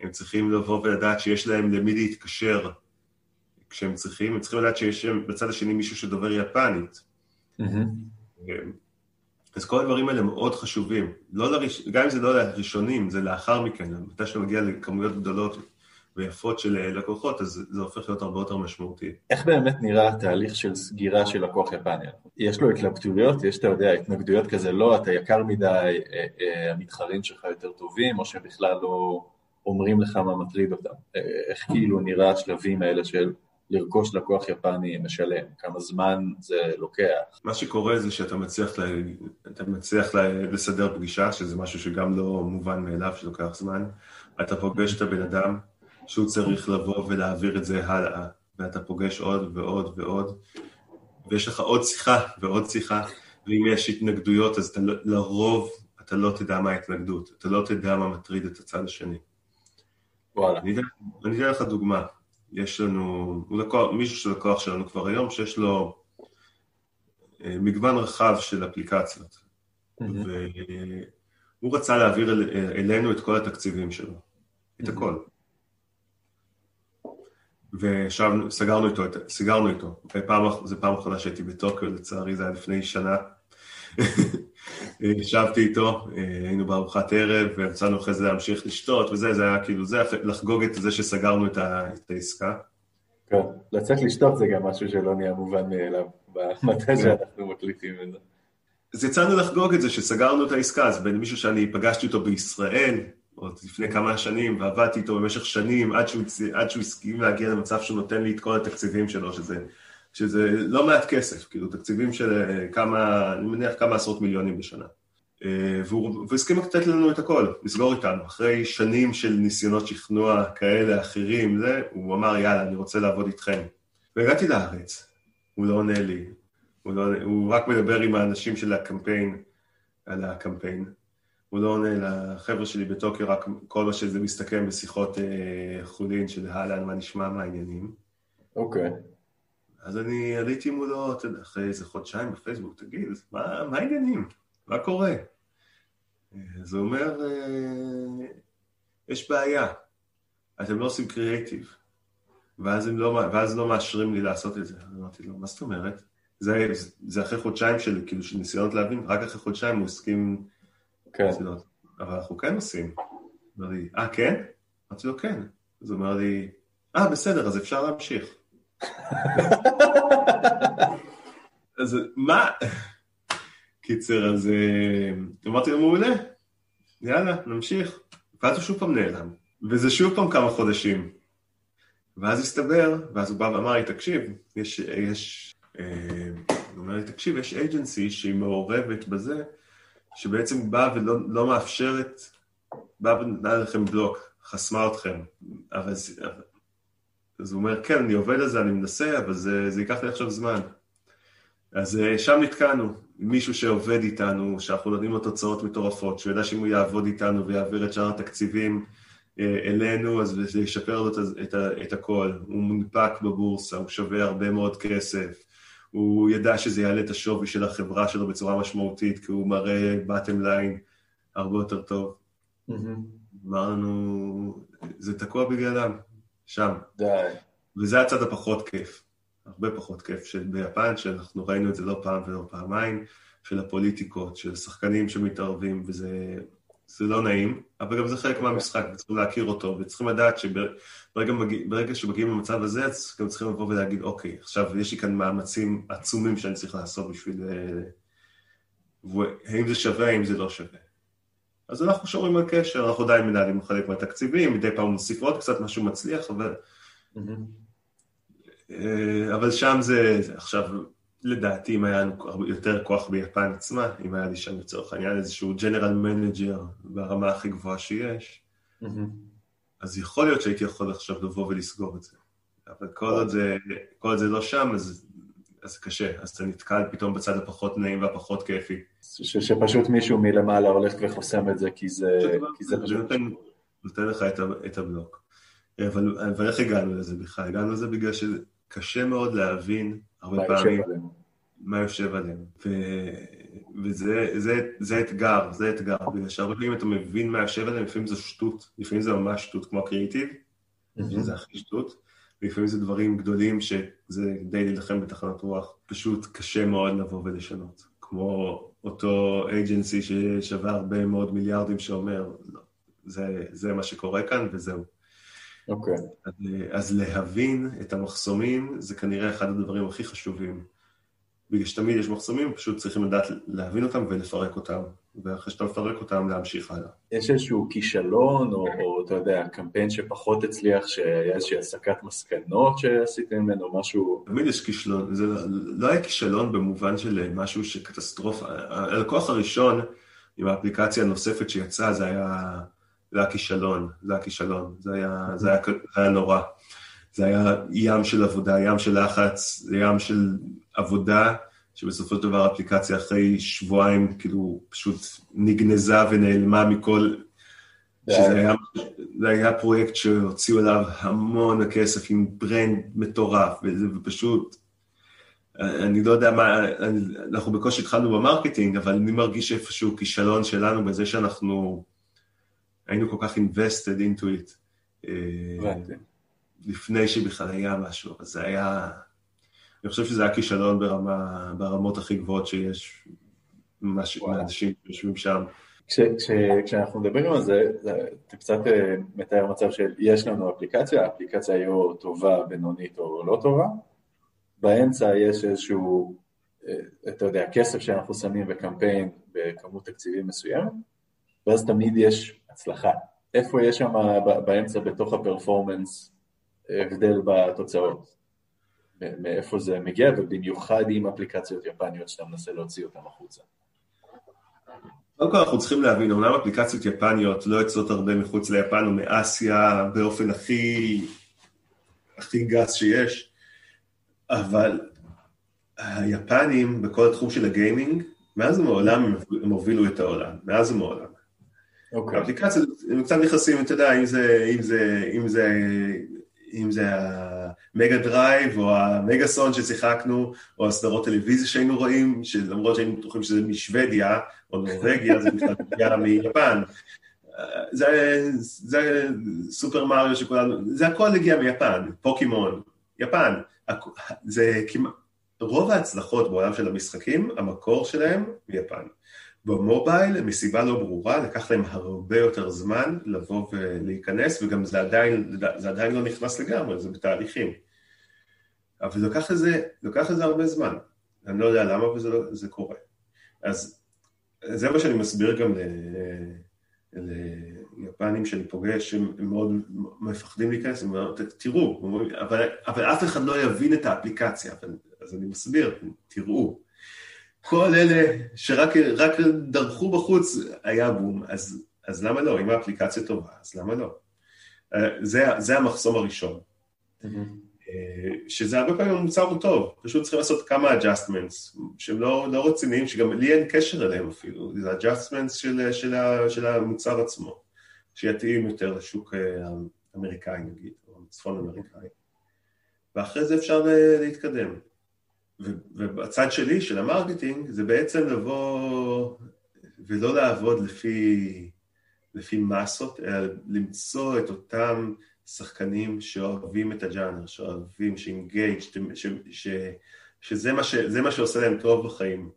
הם צריכים לבוא ולדעת שיש להם למי להתקשר כשהם צריכים, הם צריכים לדעת שיש שם בצד השני מישהו שדובר יפנית. Mm-hmm. אז כל הדברים האלה מאוד חשובים, לא לראש... גם אם זה לא לראשונים, זה לאחר מכן, מתי שאתה מגיע לכמויות גדולות ויפות של אה, לקוחות, אז זה הופך להיות הרבה יותר משמעותי. איך באמת נראה התהליך של סגירה של לקוח יפני? יש לו התלבטויות, יש, אתה יודע, התנגדויות כזה, לא, אתה יקר מדי, אה, אה, המתחרים שלך יותר טובים, או שבכלל לא אומרים לך מה מטריד אותם. איך כאילו נראה השלבים האלה של לרכוש לקוח יפני משלם, כמה זמן זה לוקח. מה שקורה זה שאתה מצליח, ל... מצליח ל... לסדר פגישה, שזה משהו שגם לא מובן מאליו שלוקח זמן, אתה פוגש את הבן אדם, שהוא צריך לבוא ולהעביר את זה הלאה, ואתה פוגש עוד ועוד ועוד, ויש לך עוד שיחה ועוד שיחה, ואם יש התנגדויות, אז אתה לא, לרוב אתה לא תדע מה ההתנגדות, אתה לא תדע מה מטריד את הצד השני. וואלה. אני אתן לך דוגמה. יש לנו, לקוח, מישהו שהוא לקוח שלנו כבר היום, שיש לו אה, מגוון רחב של אפליקציות. Mm-hmm. והוא רצה להעביר אל, אלינו את כל התקציבים שלו, mm-hmm. את הכל. ושם סגרנו איתו, סגרנו איתו. זו פעם אחרונה שהייתי בטוקיו, לצערי זה היה לפני שנה. <laughs> ישבתי איתו, היינו בארוחת ערב, ויצאנו אחרי זה להמשיך לשתות וזה, זה היה כאילו, זה לחגוג את זה שסגרנו את, ה, את העסקה. כן, לצאת לשתות זה גם משהו שלא נהיה מובן מאליו, במתי כן. שאנחנו מקליטים את זה. אז יצאנו לחגוג את זה שסגרנו את העסקה, אז בין מישהו שאני פגשתי אותו בישראל, עוד לפני כמה שנים, ועבדתי איתו במשך שנים, עד שהוא, עד שהוא הסכים להגיע למצב שהוא נותן לי את כל התקציבים שלו, שזה, שזה לא מעט כסף, כאילו תקציבים של אה, כמה, אני מניח כמה עשרות מיליונים בשנה. אה, והוא, הסכים לתת לנו את הכל, לסגור איתנו. אחרי שנים של ניסיונות שכנוע כאלה, אחרים, זה, הוא אמר, יאללה, אני רוצה לעבוד איתכם. והגעתי לארץ, הוא לא עונה לי, הוא, לא, הוא רק מדבר עם האנשים של הקמפיין, על הקמפיין. הוא לא עונה לחבר'ה שלי בטוקיו, רק כל מה שזה מסתכם בשיחות אה, חולין של אהלן, מה נשמע, מה העניינים. אוקיי. Okay. אז אני עליתי מולו, אתה יודע, אחרי איזה חודשיים בפייסבוק, תגיד, מה, מה העניינים? מה קורה? אז הוא אומר, אה, יש בעיה, אתם לא עושים קריאייטיב, ואז, לא, ואז לא מאשרים לי לעשות את זה. אמרתי לו, מה זאת אומרת? זה, זה אחרי חודשיים של, כאילו, של ניסיונות להבין, רק אחרי חודשיים הוא הסכים... כן. אבל אנחנו כן עושים. אמר לי, אה, כן? אמרתי לו, כן. אז הוא אמר לי, אה, בסדר, אז אפשר להמשיך. <laughs> אז מה? קיצר, אז אה, אמרתי לו, מעולה, יאללה, נמשיך. ואז הוא שוב פעם נעלם. וזה שוב פעם כמה חודשים. ואז הסתבר, ואז הוא בא ואמר לי, תקשיב, יש, יש, אה, הוא אומר לי, תקשיב, יש אייג'נסי שהיא מעורבת בזה, שבעצם באה ולא לא מאפשרת, באה ונתנה לכם בלוק, חסמה אתכם. אבל אז הוא אומר, כן, אני עובד על זה, אני מנסה, אבל זה, זה ייקח לי עכשיו זמן. אז אה, שם נתקענו, מישהו שעובד איתנו, שאנחנו נותנים לו תוצאות מטורפות, שהוא יודע שאם הוא יעבוד איתנו ויעביר את שאר התקציבים אה, אלינו, אז זה ישפר לו את, את, את הכל. הוא מונפק בבורסה, הוא שווה הרבה מאוד כסף, הוא ידע שזה יעלה את השווי של החברה שלו בצורה משמעותית, כי הוא מראה bottom line הרבה יותר טוב. אמר לנו, זה תקוע בגללם, שם. די. וזה הצד הפחות כיף. הרבה פחות כיף של ביפן, שאנחנו ראינו את זה לא פעם ולא פעמיים, של הפוליטיקות, של שחקנים שמתערבים, וזה זה לא נעים, אבל גם זה חלק מהמשחק, וצריכים להכיר אותו, וצריכים לדעת שברגע מגיע, שמגיעים למצב הזה, אז גם צריכים לבוא ולהגיד, אוקיי, עכשיו יש לי כאן מאמצים עצומים שאני צריך לעשות בשביל... אה, האם זה שווה, האם זה לא שווה. אז אנחנו שומרים על קשר, אנחנו עדיין מנהלים חלק מהתקציבים, מדי פעם נוסיף עוד קצת משהו מצליח, אבל... אה, אבל שם זה, עכשיו, לדעתי, אם היה לנו יותר כוח ביפן עצמה, אם היה לי שם לצורך העניין איזשהו general manager ברמה הכי גבוהה שיש, אז יכול להיות שהייתי יכול עכשיו לבוא ולסגור את זה. אבל כל עוד זה, כל עוד זה לא שם, אז, אז קשה. אז אתה נתקל פתאום בצד הפחות נעים והפחות כיפי. ש, שפשוט מישהו מלמעלה הולך וחוסם את זה, כי זה, כי זה פשוט... נותן, נותן לך את, את הבלוק. אבל, אבל איך הגענו לזה בכלל? הגענו לזה בגלל שזה קשה מאוד להבין הרבה פעמים מה יושב עליהם. ו... וזה זה, זה אתגר, זה אתגר, בגלל שהרבה פעמים אתה מבין מה יושב עליהם, לפעמים זה שטות, לפעמים זה ממש שטות כמו הקריאיטיב. זה הכי שטות, ולפעמים זה דברים גדולים שזה די להילחם בתחנת רוח, פשוט קשה מאוד לבוא ולשנות. כמו אותו אייג'נסי ששווה הרבה מאוד מיליארדים שאומר, לא, זה, זה מה שקורה כאן וזהו. אוקיי. Okay. אז, אז להבין את המחסומים זה כנראה אחד הדברים הכי חשובים. בגלל שתמיד יש מחסומים, פשוט צריכים לדעת להבין אותם ולפרק אותם, ואחרי שאתה מפרק אותם, להמשיך הלאה. יש איזשהו כישלון, או, או אתה יודע, קמפיין שפחות הצליח, שהיה איזושהי הסקת מסקנות שעשיתם ממנו, משהו... תמיד יש כישלון, זה לא, לא היה כישלון במובן של משהו שקטסטרופה. הלקוח הראשון עם האפליקציה הנוספת שיצאה, זה היה, זה היה כישלון, זה היה כישלון, זה היה, זה היה, זה היה נורא. זה היה ים של עבודה, ים של לחץ, ים של עבודה, שבסופו של דבר האפליקציה אחרי שבועיים כאילו פשוט נגנזה ונעלמה מכל... שזה היה, זה היה פרויקט שהוציאו עליו המון כסף עם brand מטורף, וזה פשוט... אני לא יודע מה, אנחנו בקושי התחלנו ב marketing, אבל אני מרגיש איפשהו כישלון שלנו בזה שאנחנו היינו כל כך invested into it. אה, לפני שבכלל היה משהו, אז זה היה... אני חושב שזה היה כישלון ברמה, ברמות הכי גבוהות שיש מהאנשים שיושבים שם. כש, כש, כשאנחנו מדברים על זה, אתה קצת אה, מתאר מצב שיש לנו אפליקציה, האפליקציה היא או טובה, בינונית או לא טובה, באמצע יש איזשהו, אה, אתה יודע, כסף שאנחנו שמים בקמפיין בכמות תקציבים מסוימת, ואז תמיד יש הצלחה. איפה יש שם באמצע בתוך הפרפורמנס הבדל בתוצאות? מאיפה זה מגיע, ובמיוחד עם אפליקציות יפניות שאתה מנסה להוציא אותן החוצה. קודם כל אנחנו צריכים להבין, אומנם אפליקציות יפניות לא יוצאות הרבה מחוץ ליפן או מאסיה באופן הכי, הכי גס שיש, אבל היפנים בכל התחום של הגיימינג, מאז ומעולם הם הובילו את העולם, מאז ומעולם. אוקיי. האפליקציות, הם קצת נכנסים, אתה יודע, אם זה, אם זה, אם זה, אם זה המגה דרייב או המגה סון ששיחקנו, או הסדרות טלוויזיה שהיינו רואים, שלמרות שהיינו בטוחים שזה משוודיה או נורבגיה, זה בכלל מגיע מיפן. זה, זה סופר מריו שכולנו, זה הכל הגיע מיפן, פוקימון, יפן. זה כמעט, רוב ההצלחות בעולם של המשחקים, המקור שלהם מיפן. במובייל, מסיבה לא ברורה, לקח להם הרבה יותר זמן לבוא ולהיכנס, וגם זה עדיין, זה עדיין לא נכנס לגמרי, זה בתהליכים. אבל לקח לזה, לקח לזה הרבה זמן. אני לא יודע למה, אבל זה, לא, זה קורה. אז זה מה שאני מסביר גם ליפנים שאני פוגש, הם מאוד מפחדים להיכנס, הם אומרים, תראו, אבל, אבל אף אחד לא יבין את האפליקציה, אז אני מסביר, תראו. כל אלה שרק דרכו בחוץ היה בום, אז, אז למה לא? אם האפליקציה טובה, אז למה לא? אה, זה, זה המחסום הראשון. Mm-hmm. שזה הרבה פעמים מוצר הוא טוב, פשוט צריכים לעשות כמה adjustments שהם לא, לא רציניים, שגם לי אין קשר אליהם אפילו, זה adjustments של, של, של המוצר עצמו, שיתאים יותר לשוק האמריקאי נגיד, או צפון אמריקאי, ואחרי זה אפשר להתקדם. ובצד שלי, של ה marketing, זה בעצם לבוא ולא לעבוד לפי, לפי מסות, אלא למצוא את אותם שחקנים שאוהבים את הג'אנר, שאוהבים, שאינגייג', שזה מה, ש, מה שעושה להם טוב בחיים.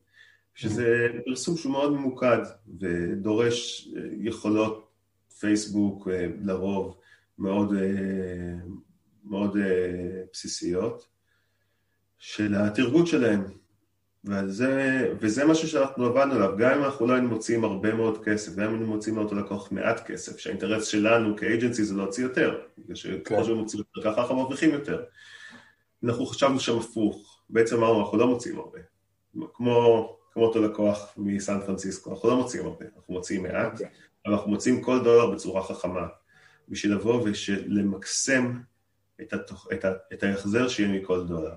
שזה פרסום שהוא מאוד ממוקד ודורש יכולות פייסבוק לרוב מאוד, מאוד בסיסיות. של התרגות שלהם. וזה, וזה משהו שאנחנו עבדנו עליו, גם אם אנחנו לא היינו מוציאים הרבה מאוד כסף, גם אם היינו מוציאים מאותו לקוח מעט כסף, שהאינטרס שלנו כאג'נסי זה להוציא יותר, בגלל שככל כן. שמוצאים יותר, ככה אנחנו מרוויחים יותר. אנחנו חשבנו שם הפוך, בעצם אמרנו, אנחנו לא מוציאים הרבה. כמו, כמו אותו לקוח מסן פרנסיסקו, אנחנו לא מוציאים הרבה, אנחנו מוציאים מעט, okay. אוקיי. אבל אנחנו מוציאים כל דולר בצורה חכמה, בשביל לבוא ולמקסם את, את, ה, את ההחזר שיהיה מכל דולר.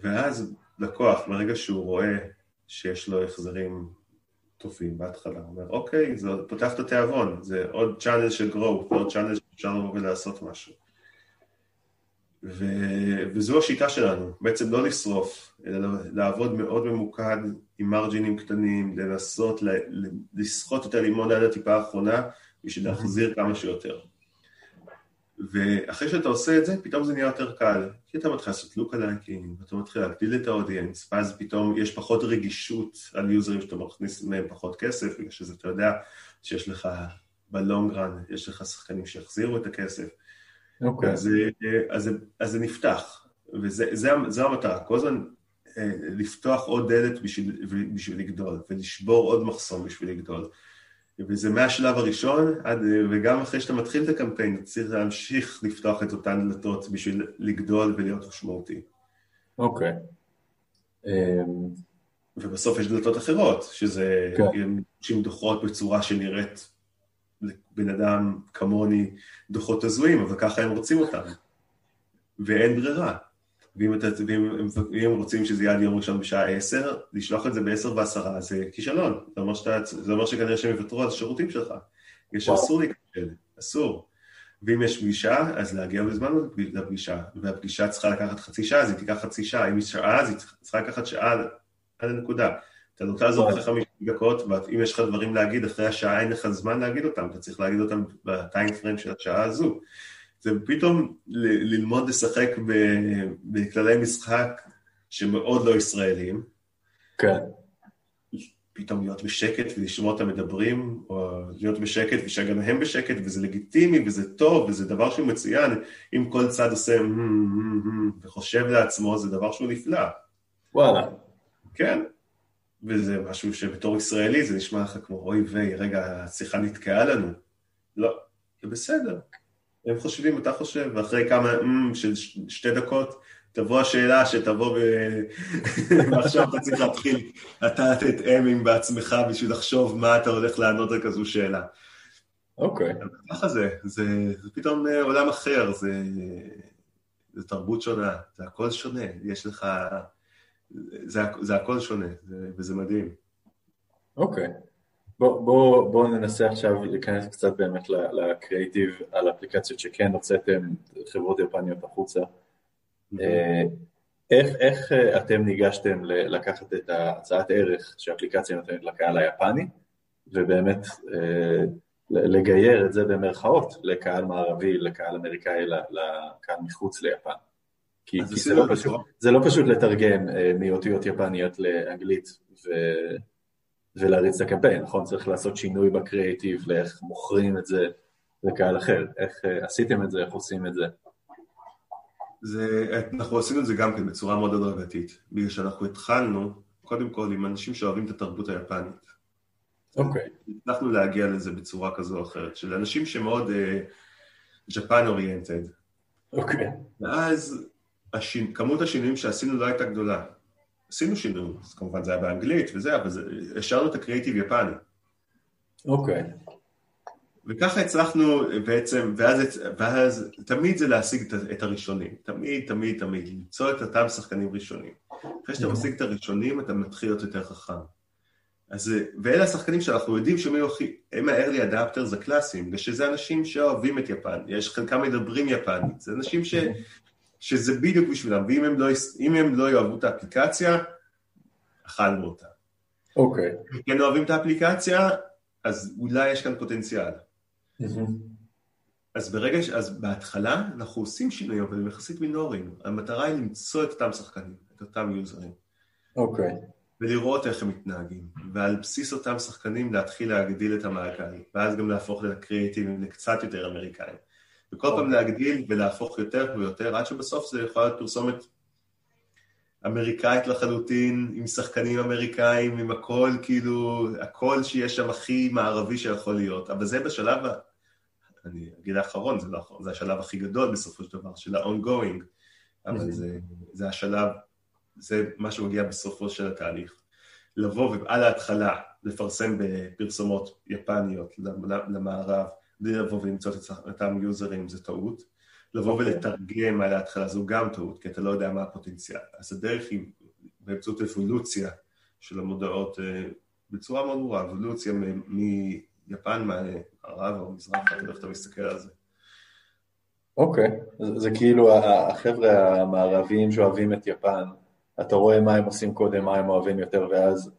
ואז לקוח, מרגע שהוא רואה שיש לו החזרים טובים בהתחלה, הוא אומר, אוקיי, זה פותח את התיאבון, זה עוד צ'אנל של growth, עוד צ'אנל שאפשר לבוא ולעשות משהו. ו... וזו השיטה שלנו, בעצם לא לשרוף, אלא לעבוד מאוד ממוקד עם מרג'ינים קטנים, לנסות ל... לסחוט את הלימון עד הטיפה האחרונה בשביל להחזיר כמה שיותר. ואחרי שאתה עושה את זה, פתאום זה נהיה יותר קל. כי אתה מתחיל לעשות לוק הלייקים, ואתה מתחיל להגדיל את האודיאנס, ואז פתאום יש פחות רגישות על יוזרים שאתה מכניס מהם פחות כסף, בגלל שזה אתה יודע שיש לך בלונג רן, יש לך שחקנים שיחזירו את הכסף. אוקיי. Okay. אז, אז, אז זה נפתח, וזו המטרה, כל הזמן אה, לפתוח עוד דלת בשביל, בשביל לגדול, ולשבור עוד מחסום בשביל לגדול. וזה מהשלב הראשון, עד, וגם אחרי שאתה מתחיל את הקמפיין, אתה צריך להמשיך לפתוח את אותן דלתות בשביל לגדול ולהיות משמעותי. אוקיי. אמ, ובסוף יש דלתות אחרות, שזה כן. דוחות בצורה שנראית לבן אדם כמוני דוחות הזויים, אבל ככה הם רוצים אותם. ואין ברירה. ואם, אתה, ואם ואם רוצים שזה יהיה עד יום ראשון בשעה עשר, לשלוח את זה בעשר ועשרה זה כישלון. זה אומר, שאתה, זה אומר שכנראה שהם יוותרו על השירותים שלך. יש אסור להיכשל, אסור. ואם יש פגישה, אז להגיע בזמן לפגישה. והפגישה צריכה לקחת חצי שעה, אז היא תיקח חצי שעה. אם היא שעה, אז היא צריכה לקחת שעה עד הנקודה. אתה רוצה לעזור אחרי חמישים דקות, ואם יש לך דברים להגיד אחרי השעה, אין לך זמן להגיד אותם, אתה צריך להגיד אותם בטיים פריים של השעה הזו. זה פתאום ללמוד לשחק בכללי משחק שמאוד לא ישראלים. כן. פתאום להיות בשקט ולשמוע אותם מדברים, או להיות בשקט ושגם הם בשקט, וזה לגיטימי וזה טוב וזה דבר שהוא מצוין. אם כל צד עושה וחושב לעצמו, זה דבר שהוא נפלא. וואלה. כן. וזה משהו שבתור ישראלי זה נשמע לך כמו אוי ויי, רגע, השיחה נתקעה לנו. לא, זה בסדר. הם חושבים, אתה חושב, ואחרי כמה mm, של שתי דקות, תבוא השאלה שתבוא ו... <laughs> ועכשיו אתה צריך להתחיל, אתה תתאם עם בעצמך בשביל לחשוב מה אתה הולך לענות על כזו שאלה. אוקיי. Okay. ככה זה, זה, זה פתאום אה, עולם אחר, זה, זה תרבות שונה, זה הכל שונה, יש לך, זה, זה הכל שונה, זה, וזה מדהים. אוקיי. Okay. בואו בוא, בוא ננסה עכשיו להיכנס קצת באמת לקריאיטיב על אפליקציות שכן הוצאתם חברות יפניות החוצה. אה, איך, איך אה, אתם ניגשתם לקחת את ההצעת ערך שאפליקציה נותנת לקהל היפני, ובאמת אה, לגייר את זה במרכאות לקהל מערבי, לקהל אמריקאי, לקהל מחוץ ליפן. כי, כי זה, לא פשוט, זה לא פשוט לתרגם מאותיות יפניות לאנגלית ו, ולהריץ את הקמפיין, נכון? צריך לעשות שינוי בקריאיטיב לאיך מוכרים את זה לקהל אחר. איך עשיתם את זה, איך עושים את זה? זה, אנחנו עשינו את זה גם כן בצורה מאוד הדרגתית, בגלל שאנחנו התחלנו, קודם כל, עם אנשים שאוהבים את התרבות היפנית. אוקיי. Okay. הצלחנו להגיע לזה בצורה כזו או אחרת, של אנשים שמאוד ג'פן uh, אוריינטד. אוקיי. ואז השין, כמות השינויים שעשינו לא הייתה גדולה. עשינו שינויים, אז כמובן זה היה באנגלית וזה, אבל השארנו את הקריאיטיב יפני. אוקיי. Okay. וככה הצלחנו בעצם, ואז, ואז תמיד זה להשיג את, הראשונים, תמיד, תמיד, תמיד, למצוא את אותם שחקנים ראשונים. אחרי שאתה משיג את הראשונים, אתה מתחיל להיות יותר חכם. אז, ואלה השחקנים שאנחנו יודעים שהם הכי, הם ה-early adapters הקלאסיים, ושזה אנשים שאוהבים את יפן, יש חלקם מדברים יפנית, זה אנשים ש, שזה בדיוק בשבילם, ואם הם לא, הם לא יאהבו את האפליקציה, אכלנו אותה. אוקיי. Okay. אם כן אוהבים את האפליקציה, אז אולי יש כאן פוטנציאל. אז ברגע, ש... אז בהתחלה אנחנו עושים שינויים, אבל הם יחסית מינוריים. המטרה היא למצוא את אותם שחקנים, את אותם יוזרים. אוקיי. Okay. ולראות איך הם מתנהגים. ועל בסיס אותם שחקנים להתחיל להגדיל את המעגל, ואז גם להפוך לקריאיטיבים לקצת יותר אמריקאים. וכל. פעם. להגדיל ולהפוך יותר ויותר, עד שבסוף זה יכול להיות פרסומת אמריקאית לחלוטין, עם שחקנים אמריקאים, עם הכל, כאילו, הכל שיש שם הכי מערבי שיכול להיות. אבל זה בשלב אני אגיד האחרון, זה, לא, זה השלב הכי גדול בסופו של דבר, של ה-ongoing, אבל זה, זה השלב, זה מה שמגיע בסופו של התהליך. לבוא ועל ההתחלה לפרסם בפרסומות יפניות למערב, לבוא ולמצוא את אותם יוזרים זה טעות. לבוא okay. אוקיי. ולתרגם על ההתחלה זו גם טעות, כי אתה לא יודע מה הפוטנציאל. אז הדרך היא באמצעות אבולוציה של המודעות אה, בצורה מאוד ברורה, אבולוציה מיפן, מערב או מזרח, אתה יודע איך אתה מסתכל על זה. אוקיי, okay. זה, זה כאילו החבר'ה המערביים שאוהבים את יפן, אתה רואה מה הם עושים קודם, מה הם אוהבים יותר, ואז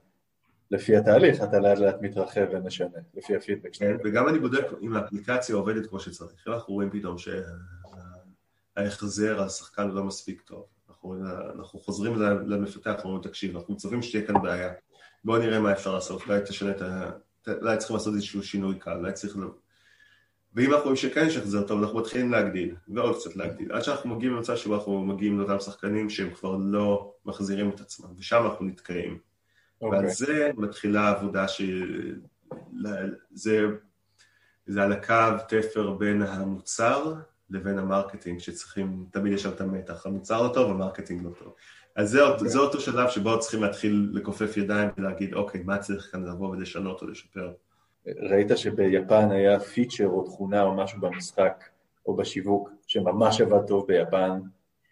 לפי התהליך אתה לאט לאט מתרחב ומשנה, לפי הפידבק שלנו. וגם אני בודק אם האפליקציה עובדת כמו שצריך. אנחנו רואים פתאום שההחזר השחקן לא מספיק טוב. אנחנו, אנחנו חוזרים למפתח, אנחנו אומרים, תקשיב, אנחנו מצווים שתהיה כאן בעיה. בואו נראה מה אפשר לעשות, אולי תשנה את ה... אולי צריכים לעשות איזשהו שינוי קל, אולי צריך... ואם אנחנו רואים שכן יש החזר טוב, אנחנו מתחילים להגדיל, ועוד קצת להגדיל, עד שאנחנו מגיעים למצב שבו אנחנו מגיעים לאותם שחקנים שהם כבר לא מחזירים את עצמם, ושם אנחנו נתקעים. ועל אוקיי. זה מתחילה העבודה ש... זה, זה על הקו תפר בין המוצר לבין ה marketing, שצריכים, תמיד יש שם את המתח, המוצר לא טוב, ה marketing לא טוב. אז זה, okay. זה אותו שלב שבו צריכים להתחיל לכופף ידיים ולהגיד, אוקיי, מה צריך כאן לבוא ולשנות או לשפר. ראית שביפן היה פיצ'ר או תכונה או משהו במשחק או בשיווק שממש עבד טוב ביפן,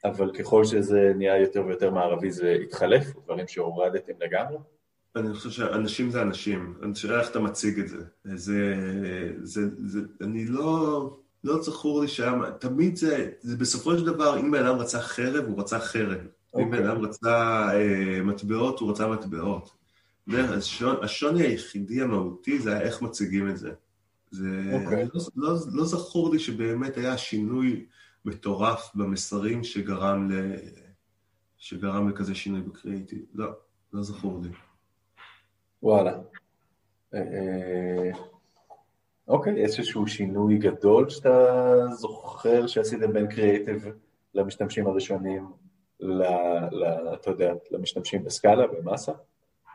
אבל ככל שזה נהיה יותר ויותר מערבי זה התחלף, דברים שהורדתם לגמרי? אני חושב שאנשים זה אנשים, אני חושב איך אתה מציג את זה. זה, זה, זה אני לא, לא זכור לי שהיה, תמיד זה, זה בסופו של דבר, אם בן אדם רצה חרב, הוא רצה חרב. Okay. אם בן אדם רצה אה, מטבעות, הוא רצה מטבעות. השון, השוני היחידי המהותי זה איך מציגים את זה. זה okay. אוקיי. לא, לא, לא זכור לי שבאמת היה שינוי מטורף במסרים שגרם, ל... שגרם לכזה שינוי בקריאיטיב. לא, לא זכור לי. וואלה. אה, אה, אוקיי, איזשהו שינוי גדול שאתה זוכר שעשיתם בין קריאיטיב למשתמשים הראשונים, אתה יודע, למשתמשים בסקאלה, במאסה?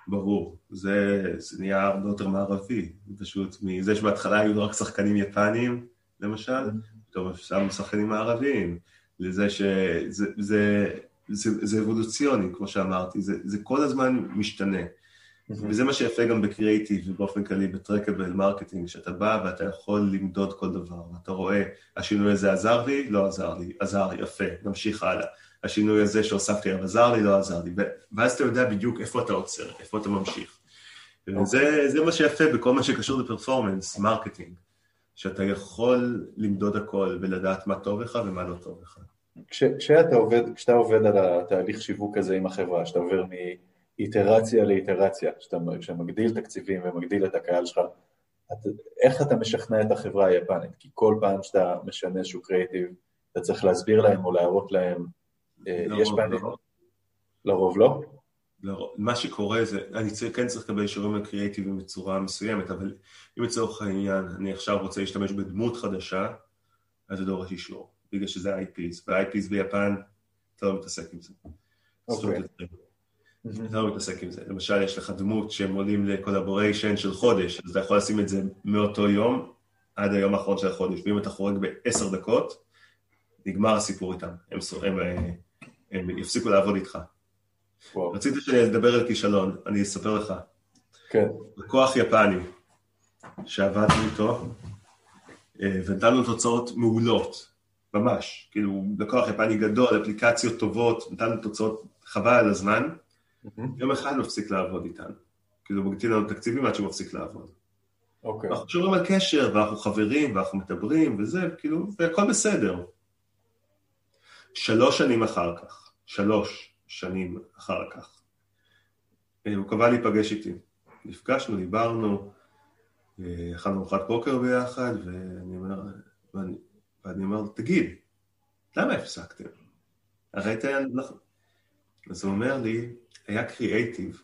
ברור, זה, זה נהיה הרבה יותר מערבי, פשוט מזה שבהתחלה היו רק שחקנים יפנים, למשל, פתאום שמו שחקנים מערביים, לזה שזה זה, זה, זה, זה אבולוציוני, כמו שאמרתי, זה, זה כל הזמן משתנה. Mm-hmm. וזה מה שיפה גם בקריאיטיב ובאופן כללי ב trackable marketing, שאתה בא ואתה יכול למדוד כל דבר, ואתה רואה, השינוי הזה עזר לי, לא עזר לי, עזר, יפה, נמשיך הלאה. השינוי הזה שהוספתי עליו עזר לי, לא עזר לי, ואז אתה יודע בדיוק איפה אתה עוצר, איפה אתה ממשיך. Okay. וזה אוקיי. מה שיפה בכל מה שקשור ל performance marketing, שאתה יכול למדוד הכל ולדעת מה טוב לך ומה לא טוב לך. כשאתה עובד, כשאתה עובד על התהליך שיווק הזה עם החברה, שאתה עובר מאיטרציה לאיטרציה, שאתה, שאתה מגדיל תקציבים ומגדיל את הקהל שלך, את, איך אתה משכנע את החברה היפנית? כי כל פעם שאתה משנה איזשהו קריאיטיב, אתה צריך להסביר להם או להראות להם אה, יש פעמים... לא. לרוב לא? לרוב, מה שקורה זה, אני צריך, כן צריך לקבל אישורים לקריאיטיבים בצורה מסוימת, אבל אם לצורך העניין אני עכשיו רוצה להשתמש בדמות חדשה, אז זה דורש אישור, בגלל שזה IPs, ו-IPs ביפן, אתה לא מתעסק עם זה. אוקיי. אתה לא מתעסק עם זה. למשל, יש לך דמות שהם עולים לקולבוריישן של חודש, אז אתה יכול לשים את זה מאותו יום עד היום האחרון של החודש, ואם אתה חורג בעשר דקות, נגמר הסיפור איתם. הם, הם, הם הם יפסיקו לעבוד איתך. וואו. רציתי לדבר על כישלון, אני אספר לך. כן. לקוח יפני שעבדנו איתו, אה, ונתנו תוצאות מעולות, ממש. כאילו, לקוח יפני גדול, אפליקציות טובות, נתנו תוצאות חבל על הזמן. יום אחד מפסיק לעבוד איתנו. כאילו, הוא מגדיל לנו תקציבים עד שהוא מפסיק לעבוד. אוקיי. אנחנו שומרים על קשר, ואנחנו חברים, ואנחנו מדברים, וזה, כאילו, והכל בסדר. שלוש שנים אחר כך, שלוש שנים אחר כך. אה, הוא קבע להיפגש איתי. נפגשנו, דיברנו, אה, אכלנו ארוחת בוקר ביחד, ואני אומר, ואני, ואני אומר, תגיד, למה הפסקתם? הרי הייתה, נכון. אז הוא אומר לי, היה קריאייטיב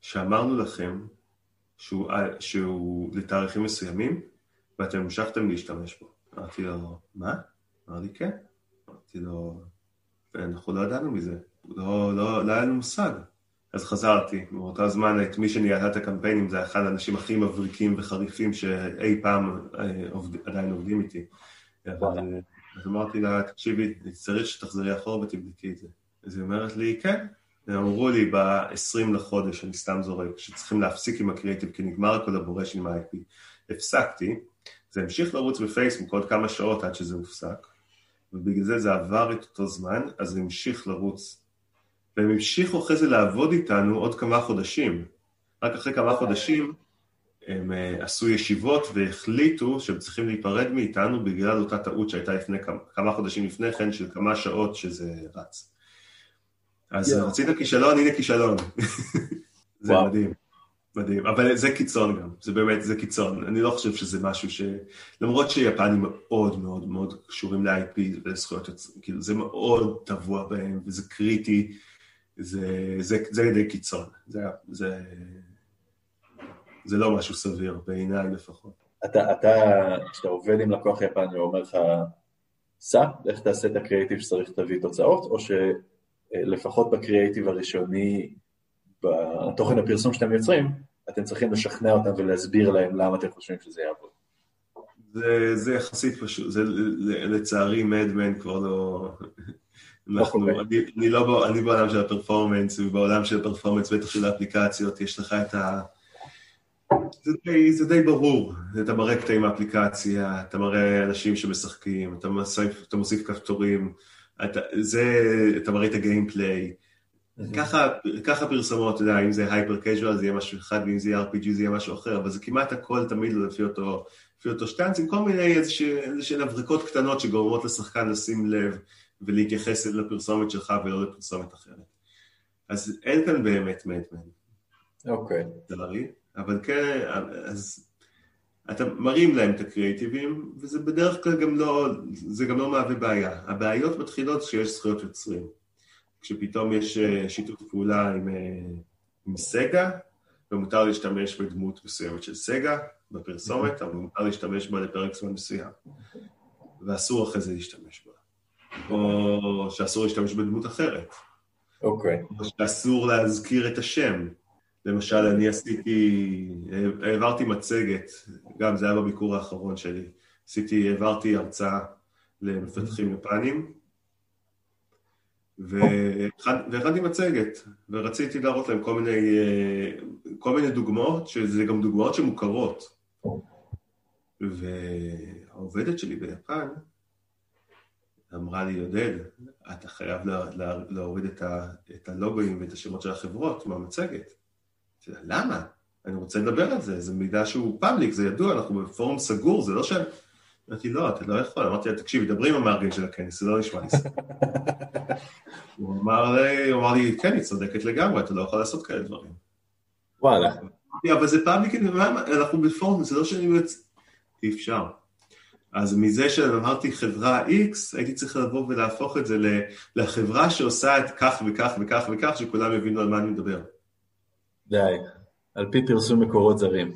שאמרנו לכם שהוא, אה, שהוא לתאריכים מסוימים, ואתם המשכתם להשתמש בו. אמרתי לו, מה? אמר לי, כן. אמרתי לו, ואנחנו לא ידענו מזה, לא, לא, לא היה לנו מושג. אז חזרתי, באותו זמן את מי שניהלה את הקמפיינים זה אחד האנשים הכי מבריקים וחריפים שאי פעם אה, עובד, עדיין עובדים איתי. אז אמרתי לה, תקשיבי, צריך שתחזרי אחורה ותבדקי את זה. אז היא אומרת לי, כן. אמרו לי ב-20 לחודש, אני סתם זורק, שצריכים להפסיק עם הקריאיטיב כי נגמר הקולבורשן עם ה-IP. הפסקתי, זה המשיך לרוץ בפייסבוק עוד כמה שעות עד שזה הופסק. ובגלל זה זה עבר את אותו זמן, אז זה המשיך לרוץ. והם המשיכו אחרי זה לעבוד איתנו עוד כמה חודשים. רק אחרי כמה חודשים הם uh, עשו ישיבות והחליטו שהם צריכים להיפרד מאיתנו בגלל אותה טעות שהייתה לפני כמה, כמה חודשים לפני כן, של כמה שעות שזה רץ. אז yeah. רצית כישלון, הנה כישלון. <laughs> זה wow. מדהים. מדהים, אבל זה קיצון גם, זה באמת, זה קיצון. אני לא חושב שזה משהו ש... למרות שיפנים מאוד מאוד מאוד קשורים ל-IP ולזכויות יוצרים, כאילו זה מאוד טבוע בהם וזה קריטי, זה, זה, זה די קיצון. זה, זה, זה לא משהו סביר, בעיניי לפחות. אתה, אתה, כשאתה עובד עם לקוח יפני, הוא אומר לך, סע, לך תעשה את הקריאיטיב שצריך תביא תוצאות, או שלפחות בקריאיטיב הראשוני בתוכן הפרסום שאתם יוצרים, אתם צריכים לשכנע אותם ולהסביר להם למה אתם חושבים שזה יעבוד. זה, זה יחסית פשוט, זה לצערי מדמן כבר לא... אנחנו, okay. אני, אני לא, אני בעולם של הפרפורמנס, ובעולם של הפרפורמנס, בטח של האפליקציות, יש לך את ה... זה די, זה די ברור, אתה מראה קטעים מהאפליקציה, אתה מראה אנשים שמשחקים, אתה מוסיף, אתה מוסיף כפתורים, אתה, זה, אתה מראה את הגיימפליי. ככה, ככה פרסומות, אתה יודע, אם זה הייפר קז'ואל זה יהיה משהו אחד, ואם זה יהיה RPG זה יהיה משהו אחר, אבל זה כמעט הכל תמיד לפי אותו, לפי אותו שטאנץ, עם כל מיני איזשהן הבריקות קטנות שגורמות לשחקן לשים לב ולהתייחס לפרסומת שלך ולא לפרסומת אחרת. אז אין כאן באמת מדמן. אוקיי. לצערי, אבל כן, אז אתה מרים להם את הקריאיטיבים, וזה בדרך כלל גם לא, זה גם לא מהווה בעיה. הבעיות מתחילות כשיש זכויות יוצרים. כשפתאום יש אה, שיתוף פעולה עם, אה, עם סגה, ומותר להשתמש בדמות מסוימת של סגה בפרסומת, אבל מותר להשתמש בה לפרק זמן מסוים. ואסור אחרי זה להשתמש בה. או שאסור להשתמש בדמות אחרת. אוקיי. Okay. או שאסור להזכיר את השם. למשל, אני עשיתי, העברתי מצגת, גם זה היה בביקור האחרון שלי. עשיתי, העברתי הרצאה למפתחים יפנים, והכנתי מצגת, ורציתי להראות להם כל מיני, כל מיני דוגמאות, שזה גם דוגמאות שמוכרות. והעובדת שלי ביפן אמרה לי, עודד, אתה חייב לה, לה, להוריד את, ה, את הלוגוים ואת השמות של החברות מהמצגת. למה? אני רוצה לדבר על זה, זה מידע שהוא פאבליק, זה ידוע, אנחנו בפורום סגור, זה לא ש... אמרתי, לא, אתה לא יכול. אמרתי לה, תקשיב, דברי עם המארגן של הכנס, זה לא נשמע לי סבבה. <laughs> הוא אמר לי, כן, היא צודקת לגמרי, אתה לא יכול לעשות כאלה דברים. וואלה. אבל זה פאבליק, אנחנו בפורום, זה לא שאני... אי אפשר. אז מזה שאמרתי חברה X, הייתי צריך לבוא ולהפוך את זה לחברה שעושה את כך וכך וכך וכך, שכולם יבינו על מה אני מדבר. די, על פי פרסום מקורות זרים.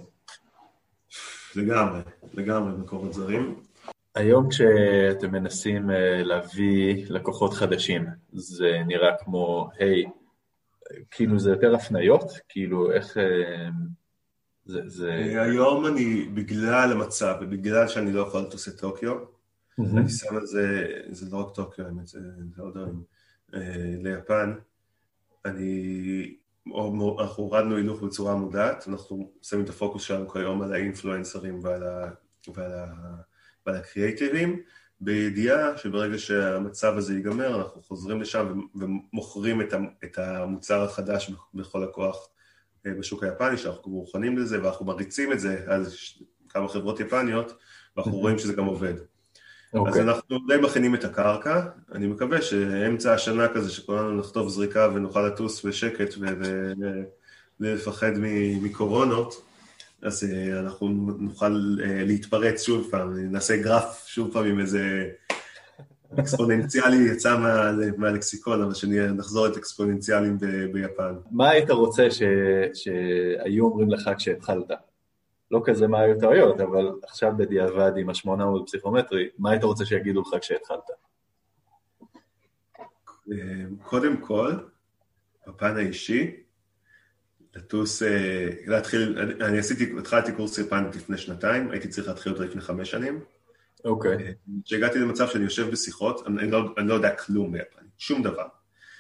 לגמרי, לגמרי מקורות זרים. היום כשאתם מנסים אה, להביא לקוחות חדשים, זה נראה כמו, היי, כאילו זה יותר הפניות? כאילו איך... אה, זה, זה... היום אני, בגלל המצב ובגלל שאני לא יכול לטוס את טוקיו, mm-hmm. אני שם על זה, זה לא רק טוקיו, האמת, זה, עוד דברים, אה, ליפן, אני, אנחנו הורדנו הילוך בצורה מודעת, אנחנו שמים את הפוקוס שלנו כיום על האינפלואנסרים ועל, ה, ועל, ה, ועל הקריאייטיבים, בידיעה שברגע שהמצב הזה ייגמר, אנחנו חוזרים לשם ומוכרים את המוצר החדש בכל הכוח אה, בשוק היפני, שאנחנו מוכנים לזה ואנחנו מריצים את זה על כמה חברות יפניות, ואנחנו רואים שזה גם עובד. Okay. אז אוקיי. אנחנו די מכינים את הקרקע, אני מקווה שאמצע השנה כזה, שכולנו נכתוב זריקה ונוכל לטוס בשקט ובלי לפחד מקורונות, אז אה, אנחנו נוכל אה, להתפרץ שוב פעם, נעשה גרף שוב פעם עם איזה אקספוננציאלי יצא מה, מהלקסיקון, אבל שנחזור את אקספוננציאלים ב, ביפן. מה היית רוצה ש, שהיו אומרים לך כשהתחלת? לא כזה מה היו טעויות, אבל עכשיו בדיעבד עם השמונה מול פסיכומטרי, מה היית רוצה שיגידו לך כשהתחלת? קודם כל, בפן האישי, לטוס, אה, להתחיל, אני עשיתי, התחלתי קורס יפנית לפני שנתיים, הייתי צריך להתחיל אותו לפני חמש שנים. אוקיי. Okay. כשהגעתי למצב שאני יושב בשיחות, אני לא, אני לא יודע כלום ביפנית, שום דבר.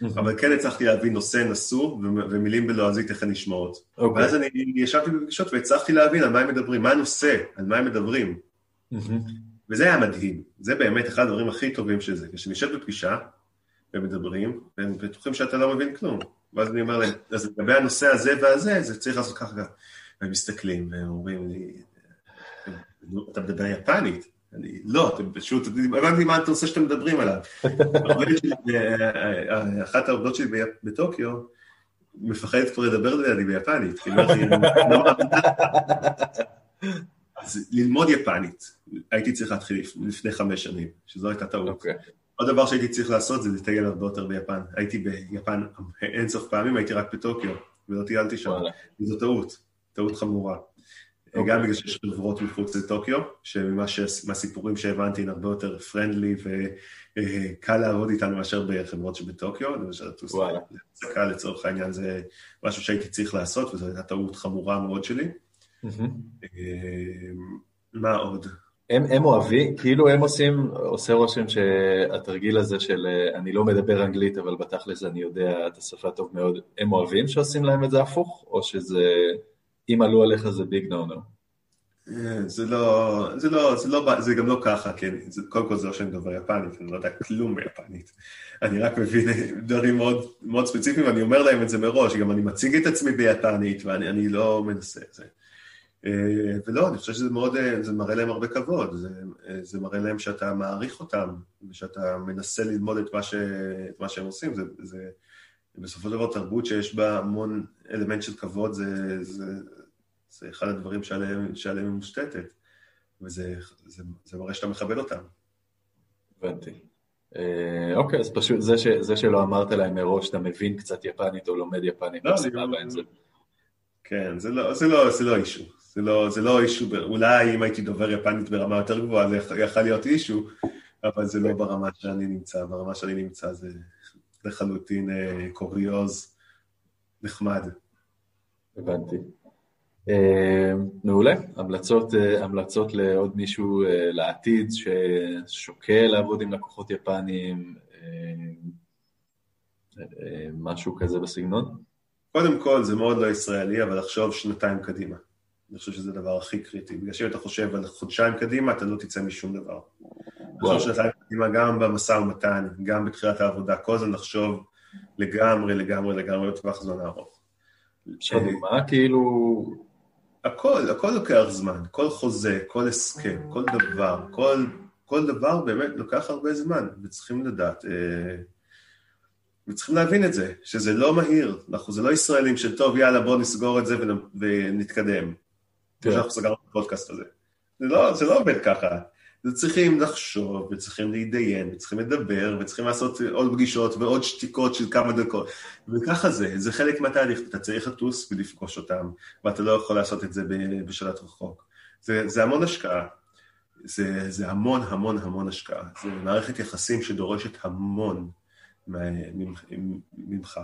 Mm-hmm. אבל כן הצלחתי להבין נושא נשוא ומילים בלועזית איך הן נשמעות. Okay. אוקיי. ואז אני ישבתי בפגישות והצלחתי להבין על מה הם מדברים, מה הנושא, על מה הם מדברים. Mm-hmm. וזה היה מדהים, זה באמת אחד הדברים הכי טובים של זה. כשאני יושב בפגישה ומדברים, והם בטוחים שאתה לא מבין כלום. ואז אני אומר להם, אז לגבי הנושא הזה והזה, זה צריך לעשות ככה. והם מסתכלים והם אומרים לי, אתה מדבר יפנית. אני, לא, אתם פשוט, הבנתי מה אתה עושה שאתם מדברים עליו. <laughs> אה, אה, אחת העובדות שלי בטוקיו, מפחדת כבר לדבר לידי ביפנית, כאילו, אז ללמוד יפנית, הייתי צריך להתחיל לפני חמש שנים, שזו הייתה טעות. אוקיי. עוד דבר שהייתי צריך לעשות זה לטייל הרבה יותר ביפן. הייתי ביפן אין סוף פעמים, הייתי רק בטוקיו, ולא טיילתי שם. וזו טעות, טעות חמורה. Okay. אוקיי. גם בגלל שיש חברות מחוץ לטוקיו, שמהסיפורים שהבנתי הן הרבה יותר פרנדלי וקל לעבוד איתנו מאשר בחברות שבטוקיו, למשל לטוס להפסקה לצורך העניין זה משהו שהייתי צריך לעשות, וזו הייתה טעות חמורה מאוד שלי. Mm-hmm. מה עוד? הם, הם אוהבים, כאילו הם עושים, עושה רושם שהתרגיל הזה של אני לא מדבר אנגלית, אבל בתכלס אני יודע את השפה טוב מאוד, הם אוהבים שעושים להם את זה הפוך, או שזה... אם עלו עליך זה ביג נו נו. אה, זה לא, זה לא, זה לא, זה גם לא ככה, כן, זה, קודם כל זה לא שאני מדבר יפנית, אני לא יודע כלום ביפנית. אני רק מבין דברים מאוד, מאוד ספציפיים, ואני אומר להם את זה מראש, גם אני מציג את עצמי ביפנית, ואני לא מנסה את זה. אה, ולא, אני חושב שזה מאוד, אה, זה מראה להם הרבה כבוד, זה, זה מראה להם שאתה מעריך אותם, ושאתה מנסה ללמוד את מה, ש, את מה שהם עושים, זה, זה בסופו של דבר תרבות שיש בה המון אלמנט של כבוד, זה, זה, זה אחד הדברים שעליהם, שעליהם היא מושתתת, וזה זה, זה מראה שאתה מכבד אותם. הבנתי. אה, אוקיי, אז פשוט זה, ש, זה שלא אמרת להם מראש שאתה מבין קצת יפנית או לומד יפנית, לא, זה. כן, זה לא, זה לא, זה לא אישו. זה לא, זה לא אישו, אולי אם הייתי דובר יפנית ברמה יותר גבוהה זה יכול להיות אישו, אבל זה לא ברמה שאני נמצא, ברמה שאני נמצא זה לחלוטין אה, קוריוז נחמד. הבנתי. אה, מעולה, המלצות, אה, המלצות לעוד מישהו אה, לעתיד ששוקל לעבוד עם לקוחות יפניים, משהו כזה בסגנון? קודם כל זה מאוד לא ישראלי, אבל לחשוב שנתיים קדימה. אני חושב שזה הדבר הכי קריטי, בגלל שאם אתה חושב על חודשיים קדימה, אתה לא תצא משום דבר. לחשוב שנתיים קדימה גם במשא ומתן, גם בתחילת העבודה, כל הזמן לחשוב לגמרי, לגמרי, לגמרי בטווח זמן ארוך. מה כאילו... הכל, הכל לוקח זמן, כל חוזה, כל הסכם, כל דבר, כל, כל דבר באמת לוקח הרבה זמן, וצריכים לדעת, אה, וצריכים להבין את זה, שזה לא מהיר, אנחנו זה לא ישראלים של טוב, יאללה, בואו נסגור את זה ונתקדם. כמו שאנחנו סגרנו את הפודקאסט הזה. זה לא, זה לא עובד ככה. צריכים לחשוב, וצריכים להתדיין, וצריכים לדבר, וצריכים לעשות עוד פגישות ועוד שתיקות של כמה דקות. וככה זה, זה חלק מהתהליך, אתה צריך לטוס ולפגוש אותם, ואתה לא יכול לעשות את זה בשלט רחוק. זה, זה המון השקעה. זה, זה המון המון המון השקעה. זה מערכת יחסים שדורשת המון ממך.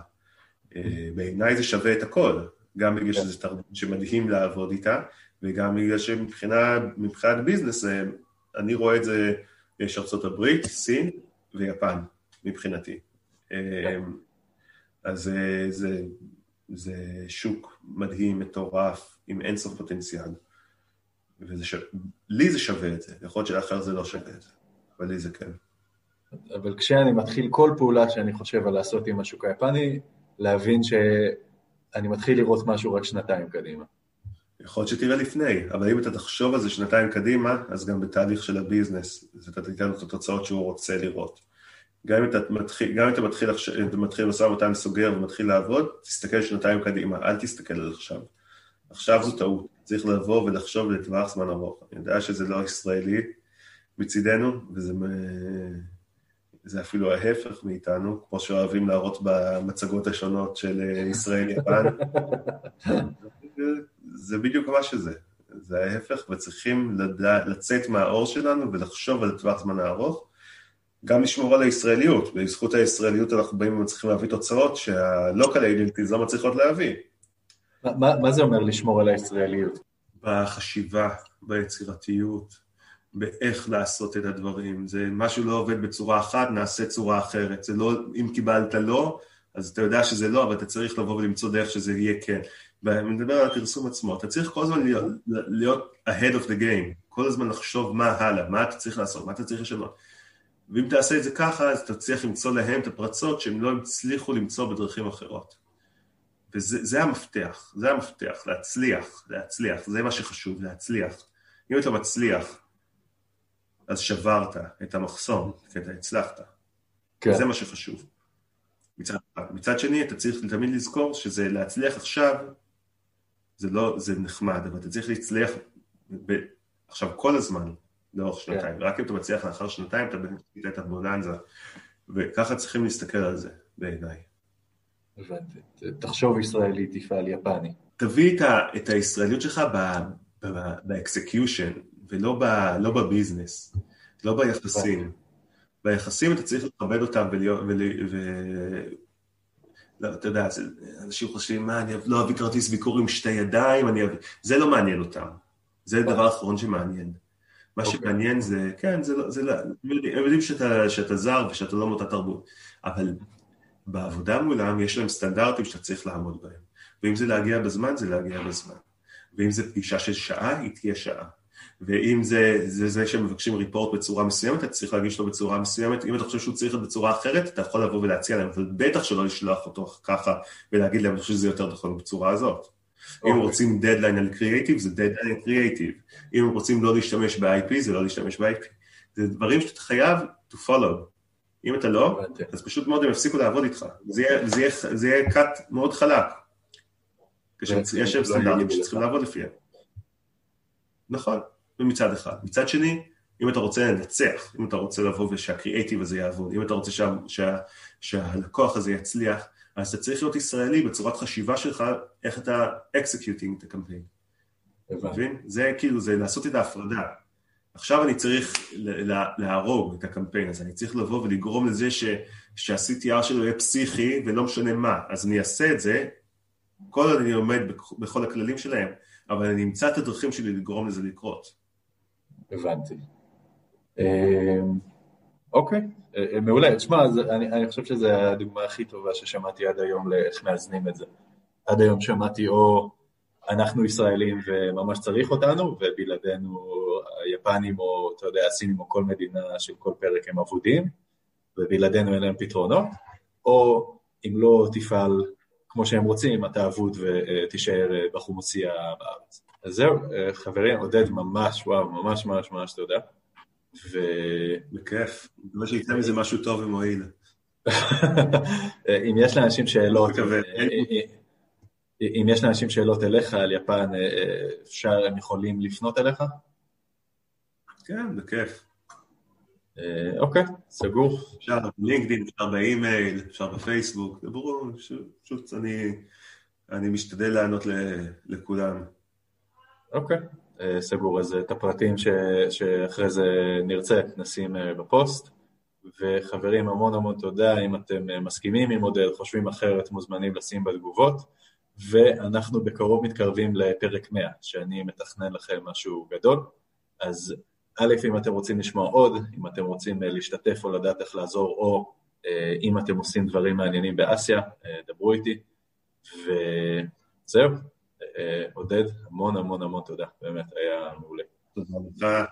אה, בעיניי זה שווה את הכל, גם בגלל שזה תרבות שמדהים לעבוד איתה, וגם בגלל שמבחינת ביזנס, אה, אני רואה את זה, יש ארצות הברית, סין ויפן, מבחינתי. אה, אז זה, זה, זה שוק מדהים, מטורף, עם אינסוף פוטנציאל. ולי ש... זה שווה את זה, יכול להיות שלאחר זה לא שווה את זה, אבל לי זה כן. אבל כשאני מתחיל כל פעולה שאני חושב על לעשות עם השוק היפני, להבין שאני מתחיל לראות משהו רק שנתיים קדימה. יכול להיות שתראה לפני, אבל אם אתה תחשוב על זה שנתיים קדימה, אז גם בתהליך של הביזנס, אתה תיתן את התוצאות שהוא רוצה לראות. גם אם אתה מתחיל, גם אם אתה מתחיל, מתחיל משא ומתן סוגר ומתחיל לעבוד, תסתכל שנתיים קדימה, אל תסתכל על עכשיו. עכשיו זו טעות, צריך לבוא ולחשוב לטווח זמן ארוך. אני יודע שזה לא ישראלי מצידנו, וזה זה אפילו ההפך מאיתנו, כמו שאוהבים להראות במצגות השונות של ישראל-יפן. <laughs> זה בדיוק מה שזה. זה ההפך, וצריכים לדע, לצאת מהאור שלנו ולחשוב על טווח זמן הארוך. גם לשמור על הישראליות, בזכות הישראליות אנחנו באים ומצליחים להביא תוצאות שהלוקל אידנטיז לא מצליחות להביא. מה, מה זה אומר לשמור על הישראליות? בחשיבה, ביצירתיות, באיך לעשות את הדברים. זה משהו לא עובד בצורה אחת, נעשה צורה אחרת. זה לא, אם קיבלת לא, אז אתה יודע שזה לא, אבל אתה צריך לבוא ולמצוא דרך שזה יהיה כן. ואני מדבר על הפרסום עצמו, אתה צריך כל הזמן להיות, להיות ahead of the game, כל הזמן לחשוב מה הלאה, מה אתה צריך לעשות, מה אתה צריך לשנות. ואם תעשה את זה ככה, אז צריך למצוא להם את הפרצות שהם לא הצליחו למצוא בדרכים אחרות. וזה המפתח, זה המפתח, להצליח, להצליח, זה מה שחשוב, להצליח. אם אתה מצליח, אז שברת את המחסום, כי אתה הצלחת. כן. זה מה שחשוב. מצד, מצד שני, אתה צריך תמיד לזכור שזה להצליח עכשיו, זה לא, זה נחמד, אבל אתה צריך להצליח ב, עכשיו כל הזמן, לאורך כן. שנתיים, yeah. רק אם אתה מצליח לאחר שנתיים, אתה באמת את הבוננזה, וככה צריכים להסתכל על זה, בעיניי. הבנתי. תחשוב ישראלי, תפעל יפני. תביא את, ה, את הישראליות שלך ב execution, ולא ב, לא ב business, לא ביחסים. ביחסים אתה צריך לכבד אותם ולהיות, ול, ו... לא, אתה יודע, אנשים חושבים, מה, אני לא אביא כרטיס ביקור עם שתי ידיים, אני אביא... זה לא מעניין אותם. זה הדבר האחרון שמעניין. מה okay. אוקיי. שמעניין זה, כן, זה לא, זה לא, הם יודעים שאתה, שאתה זר ושאתה לא מאותה תרבות, אבל בעבודה מולם יש להם סטנדרטים שאתה צריך לעמוד בהם. ואם זה להגיע בזמן, זה להגיע בזמן. ואם זו פגישה של שעה, היא תהיה שעה. ואם זה זה, זה שמבקשים report בצורה מסוימת, אתה צריך להגיש לו בצורה מסוימת, אם אתה חושב שהוא צריך את בצורה אחרת, אתה יכול לבוא ולהציע להם, אבל בטח שלא לשלוח אותו ככה ולהגיד להם, אני חושב שזה יותר נכון בצורה הזאת. Okay. אם אוקיי. רוצים דדליין על קריאייטיב, זה דדליין על קריאייטיב. אם רוצים לא להשתמש ב-IP, זה לא להשתמש ב-IP. זה דברים שאתה חייב to follow. אם אתה לא, אז פשוט מאוד הם יפסיקו לעבוד איתך. זה יהיה, זה יהיה, זה יהיה cut מאוד חלק. כשיש להם סטנדרטים שצריכים לעבוד לפיהם. נכון, ומצד אחד. מצד שני, אם אתה רוצה לנצח, אם אתה רוצה לבוא ושהקריאייטיב הזה יעבוד, אם אתה רוצה שה, שה, שהלקוח הזה יצליח, אז אתה צריך להיות ישראלי בצורת חשיבה שלך, איך אתה executing את הקמפיין. מבין? זה כאילו, זה לעשות את ההפרדה. עכשיו אני צריך להרוג את הקמפיין הזה, אני צריך לבוא ולגרום לזה ש, שה-CTR שלו יהיה פסיכי ולא משנה מה, אז אני אעשה את זה, כל עוד אני עומד בכל הכללים שלהם, אבל אני אמצא את הדרכים שלי לגרום לזה לקרות. הבנתי. אמ, אוקיי, אה, אה, מעולה. תשמע, אני, חושב שזו הדוגמה הכי טובה ששמעתי עד היום לאיך מאזנים את זה. עד היום שמעתי או אנחנו ישראלים וממש צריך אותנו, ובלעדינו היפנים או, אתה יודע, הסינים או כל מדינה של כל פרק הם אבודים, ובלעדינו אין להם פתרונות, או אם לא תפעל כמו שהם רוצים, אתה אבוד ותישאר אה, בחומוסייה בארץ. אז זהו, חברים, עודד ממש, וואו, ממש ממש ממש תודה. ו... בכיף, מקווה שיצא מזה משהו טוב ומועיל. אם יש לאנשים שאלות, אה, אה, אם יש לאנשים שאלות אליך על יפן, אה, אפשר, הם יכולים לפנות אליך? כן, בכיף. אוקיי, סגור. אפשר בלינקדאין, אפשר באימייל, אפשר בפייסבוק, דברו, פשוט אני משתדל לענות לכולם. אוקיי. אה, סגור, אז את הפרטים ש, שאחרי זה נרצה נשים אה, בפוסט. וחברים, המון המון תודה, אם אתם אה, מסכימים עם מודל, חושבים אחרת, מוזמנים לשים בתגובות. ואנחנו בקרוב מתקרבים לפרק 100, שאני מתכנן לכם משהו גדול. אז א', אם אתם רוצים לשמוע עוד, אם אתם רוצים להשתתף או לדעת איך לעזור, או אם אתם עושים דברים מעניינים באסיה, דברו איתי. וזהו, אה, עודד, המון המון המון תודה, באמת היה מעולה. תודה לך.